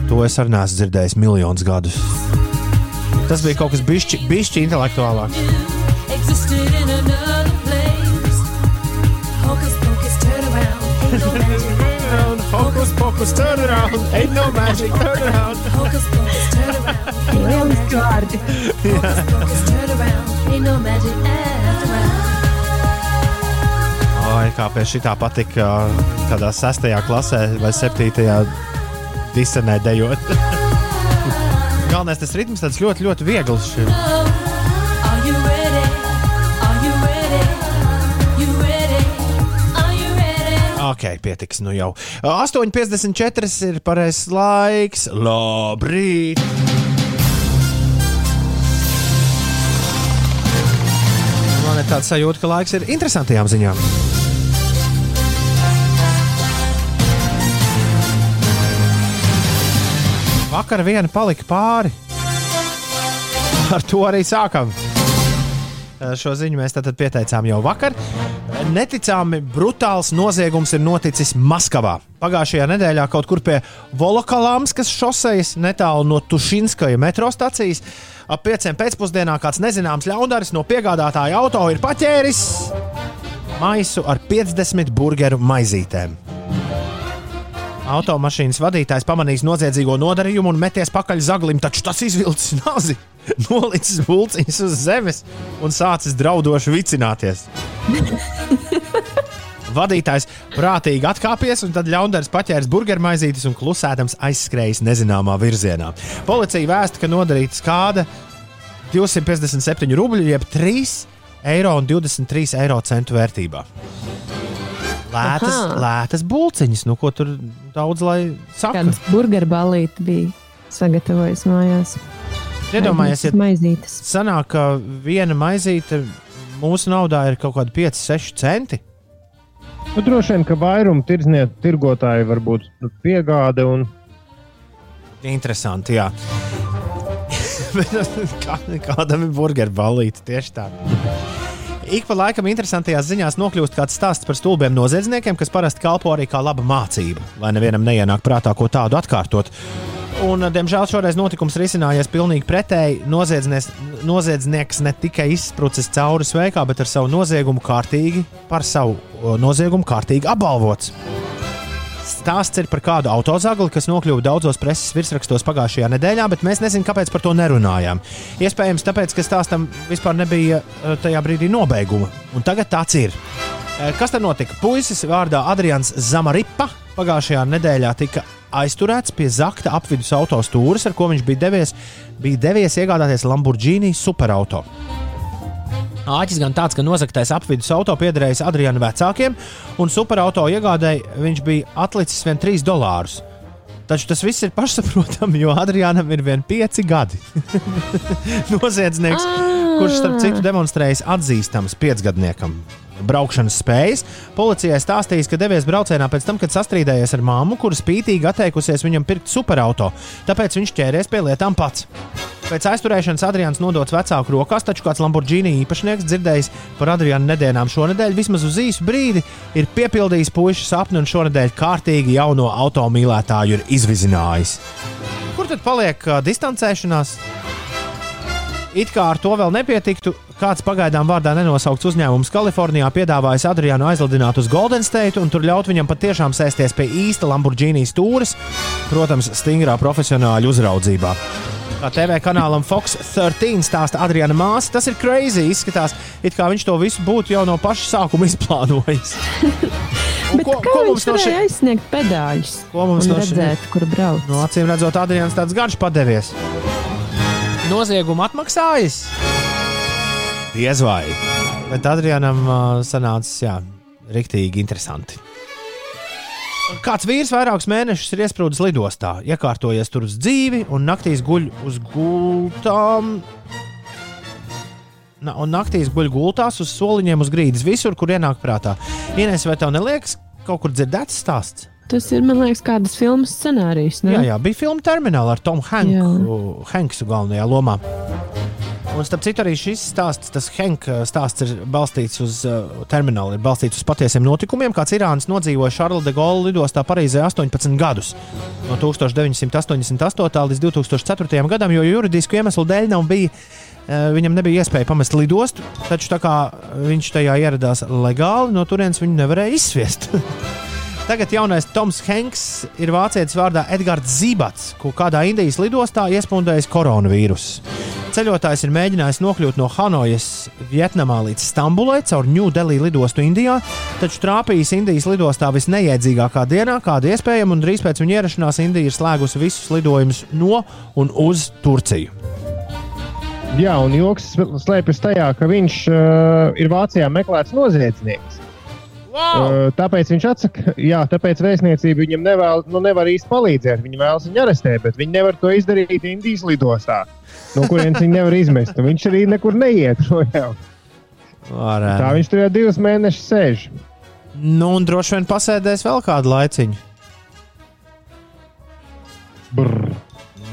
To es arī neesmu dzirdējis miljonus gadus. Tas bija kaut kas bišķi, bišķi intelektuālāk.
Hocus pocus, turn around. Ain't no magic around.
Hocus pocus, turn around. Ain't no magic, turn
turn turn around. Ain't no magic
Oi, kā pie šī tā patika, kādā sestajā klasē vai septītajā disenē dejot. (laughs) Galvenais tas ritms tāds ļoti, ļoti viegls. Šim. Ok, pietiks, nu jau. 8,54 ir pareizais laiks. Labrīt! Man ir tāds sajūta, ka laiks ir interesantajām ziņām. Vakar viena palika pāri. Ar to arī sākam. Šo ziņu mēs tātad pieteicām jau vakar. Neticami brutāls noziegums ir noticis Maskavā. Pagājušajā nedēļā kaut kur pie Volokalāmskas šosejas, netālu no Tušinskaja metro stācijas, ap pieciem pēcpusdienā kāds nezināms ļaundaris no piegādātāja auto ir paķēris maisu ar 50 burgeru maizītēm. Automašīnas vadītājs pamanīs noziedzīgo nodarījumu un meties pakaļ zaglim, taču tas izvilcis nazi, (laughs) nolicis bulciņus uz zemes un sācis draudoši vicināties. Vadītājs prātīgi atkāpies, un tad ļaundaris paķēris burgermaizītes un klusēdams aizskrējis nezināmā virzienā. Policija vēsta, ka nodarīta skāde 257 rubļu, jeb 3,23 eiro vērtībā. Lētas,
Aha.
lētas bulciņas, nu ko tur daudz lai saka.
Kādas burgeru balīti bija sagatavojis mājās.
Iedomājieties, ja
maizītes.
sanāk, ka viena maizīte mūsu naudā ir kaut kāda 5-6 centi.
Nu, droši vien, ka tirdzniecība, tirgotāji varbūt nu, piegāde un
Interesanti, jā. (laughs) Bet kā, kādam ir burgeru balīti tieši tā. Ik pa laikam interesantajās ziņās nokļūst kāds stāsts par stulbiem noziedzniekiem, kas parasti kalpo arī kā laba mācība, lai nevienam neienāk prātā ko tādu atkārtot. Un, diemžēl šoreiz notikums ir izcinājies pilnīgi pretēji. Noziedznieks, ne tikai izsprucis cauri sveikā, bet ar savu noziegumu kārtīgi, par savu noziegumu kārtīgi apbalvots. Stāsts ir par kādu autozagli, kas nokļuva daudzos preses virsrakstos pagājušajā nedēļā, bet mēs nezinām, kāpēc par to nerunājām. Iespējams, tāpēc, ka stāstam vispār nebija eh, tajā brīdī nobeiguma. Un tagad tāds ir. Eh, Kas tad notika? Puisis vārdā Adrians Zamaripa pagājušajā nedēļā tika aizturēts pie zakta apvidus auto stūres, ar ko viņš bija devies, bija devies iegādāties Lamborghini superauto. Āķis gan tāds, ka nozagtais apvidus auto piederējis Adriana vecākiem, un superauto iegādēji viņš bija atlicis vien 3 dolārus. Taču tas viss ir pašsaprotami, jo Adrianam ir vien 5 gadi. (laughs) Noziedznieks, kurš starp citu demonstrējis atzīstams piecgadniekam. Braukšanas spējas. Policijai stāstījis, ka devies braucienā pēc tam, kad sastrīdējies ar māmu, kura spītīgi atteikusies viņam pirkt superauto. Tāpēc viņš ķēries pie lietām pats. Pēc aizturēšanas Adrians nodots vecāku rokās, taču kāds Lamborghini īpašnieks dzirdējis par Adriana nedēļām šonadēļ, vismaz uz īsu brīdi, ir piepildījis puikas sapni un šonadēļ kārtīgi jauno automīlētāju ir izvizinājis. Kur tad paliek distancēšanās? It kā ar to vēl nepietiktu, kāds pagaidām vārdā nenosaukts uzņēmums Kalifornijā piedāvājis Adrianu aizlidināt uz Golden State un tur ļaut viņam patiešām sēsties pie īsta Lamborghini stūres, protams, stingrā profesionāļu uzraudzībā. Kā TV kanālam Fox 13 stāsta Adriana māsa, tas ir crazy. Izskatās, it kā viņš to visu būtu jau no paša sākuma izplānojis. (laughs)
Bet ko, kā viņš
no
varēja
šī-
aizsniegt pedāļus?
Ko mums no šī-
redzēt, kur brauc?
No acīm redzot, Adrians tāds garš padevies. Noziegumu atmaksājis? Diez vai. Bet Adrianam uh, sanāca, jā, riktīgi interesanti. Kāds vīrs vairākus mēnešus ir iesprūdis lidostā, iekārtojies tur uz dzīvi un naktīs guļ uz gultām. Na, un naktīs guļ gultās uz soliņiem uz grīdas, visur, kur ienāk prātā. Ines, vai tev neliekas kaut kur dzirdēts stāsts?
Tas ir, man liekas, kādas filmas scenārijs. Ne?
Jā, jā, bija filma termināla ar Tomu Hanku, Hanksu galvenajā lomā. Un, starp citu, arī šis stāsts, tas Hanka stāsts, ir balstīts uz uh, terminālu, ir balstīts uz patiesiem notikumiem. Kāds Irānis nodzīvoja Šarla de Gaulle lidostā Parīzē 18 gadus, no 1988. līdz 2004. gadam, jo juridisku iemeslu dēļ nav bija. uh, Viņam nebija iespēja pamest lidostu, taču tā kā viņš tajā ieradās legāli, no turienes viņu nevarēja izsviest. (laughs) Tagad jaunais Toms Hanks ir vācietis vārdā Edgars Zībats, ko kādā Indijas lidostā iespundējis koronavīrusu. Ceļotājs ir mēģinājis nokļūt no Hanojas, Vietnamā līdz Stambulai caur Delhi lidostu Indijā, taču trāpījis Indijas lidostā visneiedzīgākā dienā, kāda iespējama, un drīz pēc viņa ierašanās Indija ir slēgusi visus lidojumus no un uz Turciju.
Jā, un joks slēpjas tajā, ka viņš uh, ir Vācijā meklēts noziedznieks.
Wow!
Tāpēc viņš atsaka, jā, tāpēc vēstniecība viņam nevēl, nu, nevar īsti palīdzēt. Viņi vēlas viņu arestēt, bet viņi nevar to izdarīt Indijas lidostā, no kurienes viņi nevar izmest. Viņš arī nekur neiet.
Varētu.
Tā viņš tur jau divus mēnešus sēž.
Nu, un droši vien pasēdēs vēl kādu laiciņu.
Brr.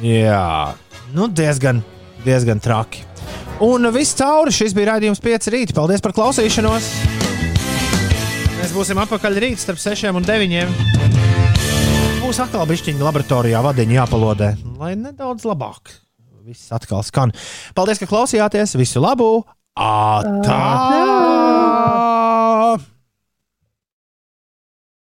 Jā, nu diezgan, diezgan traki. Un viss cauri šis bija raidījums 5 rīta. Paldies par klausīšanos! Mēs būsim atpakaļ rīt starp 6 un 9. Būs atkal bišķiņa laboratorijā vadiņa jāpalodē, lai nedaudz labāk viss atkal skan. Paldies, ka klausījāties! Visu labu! Ātrāk!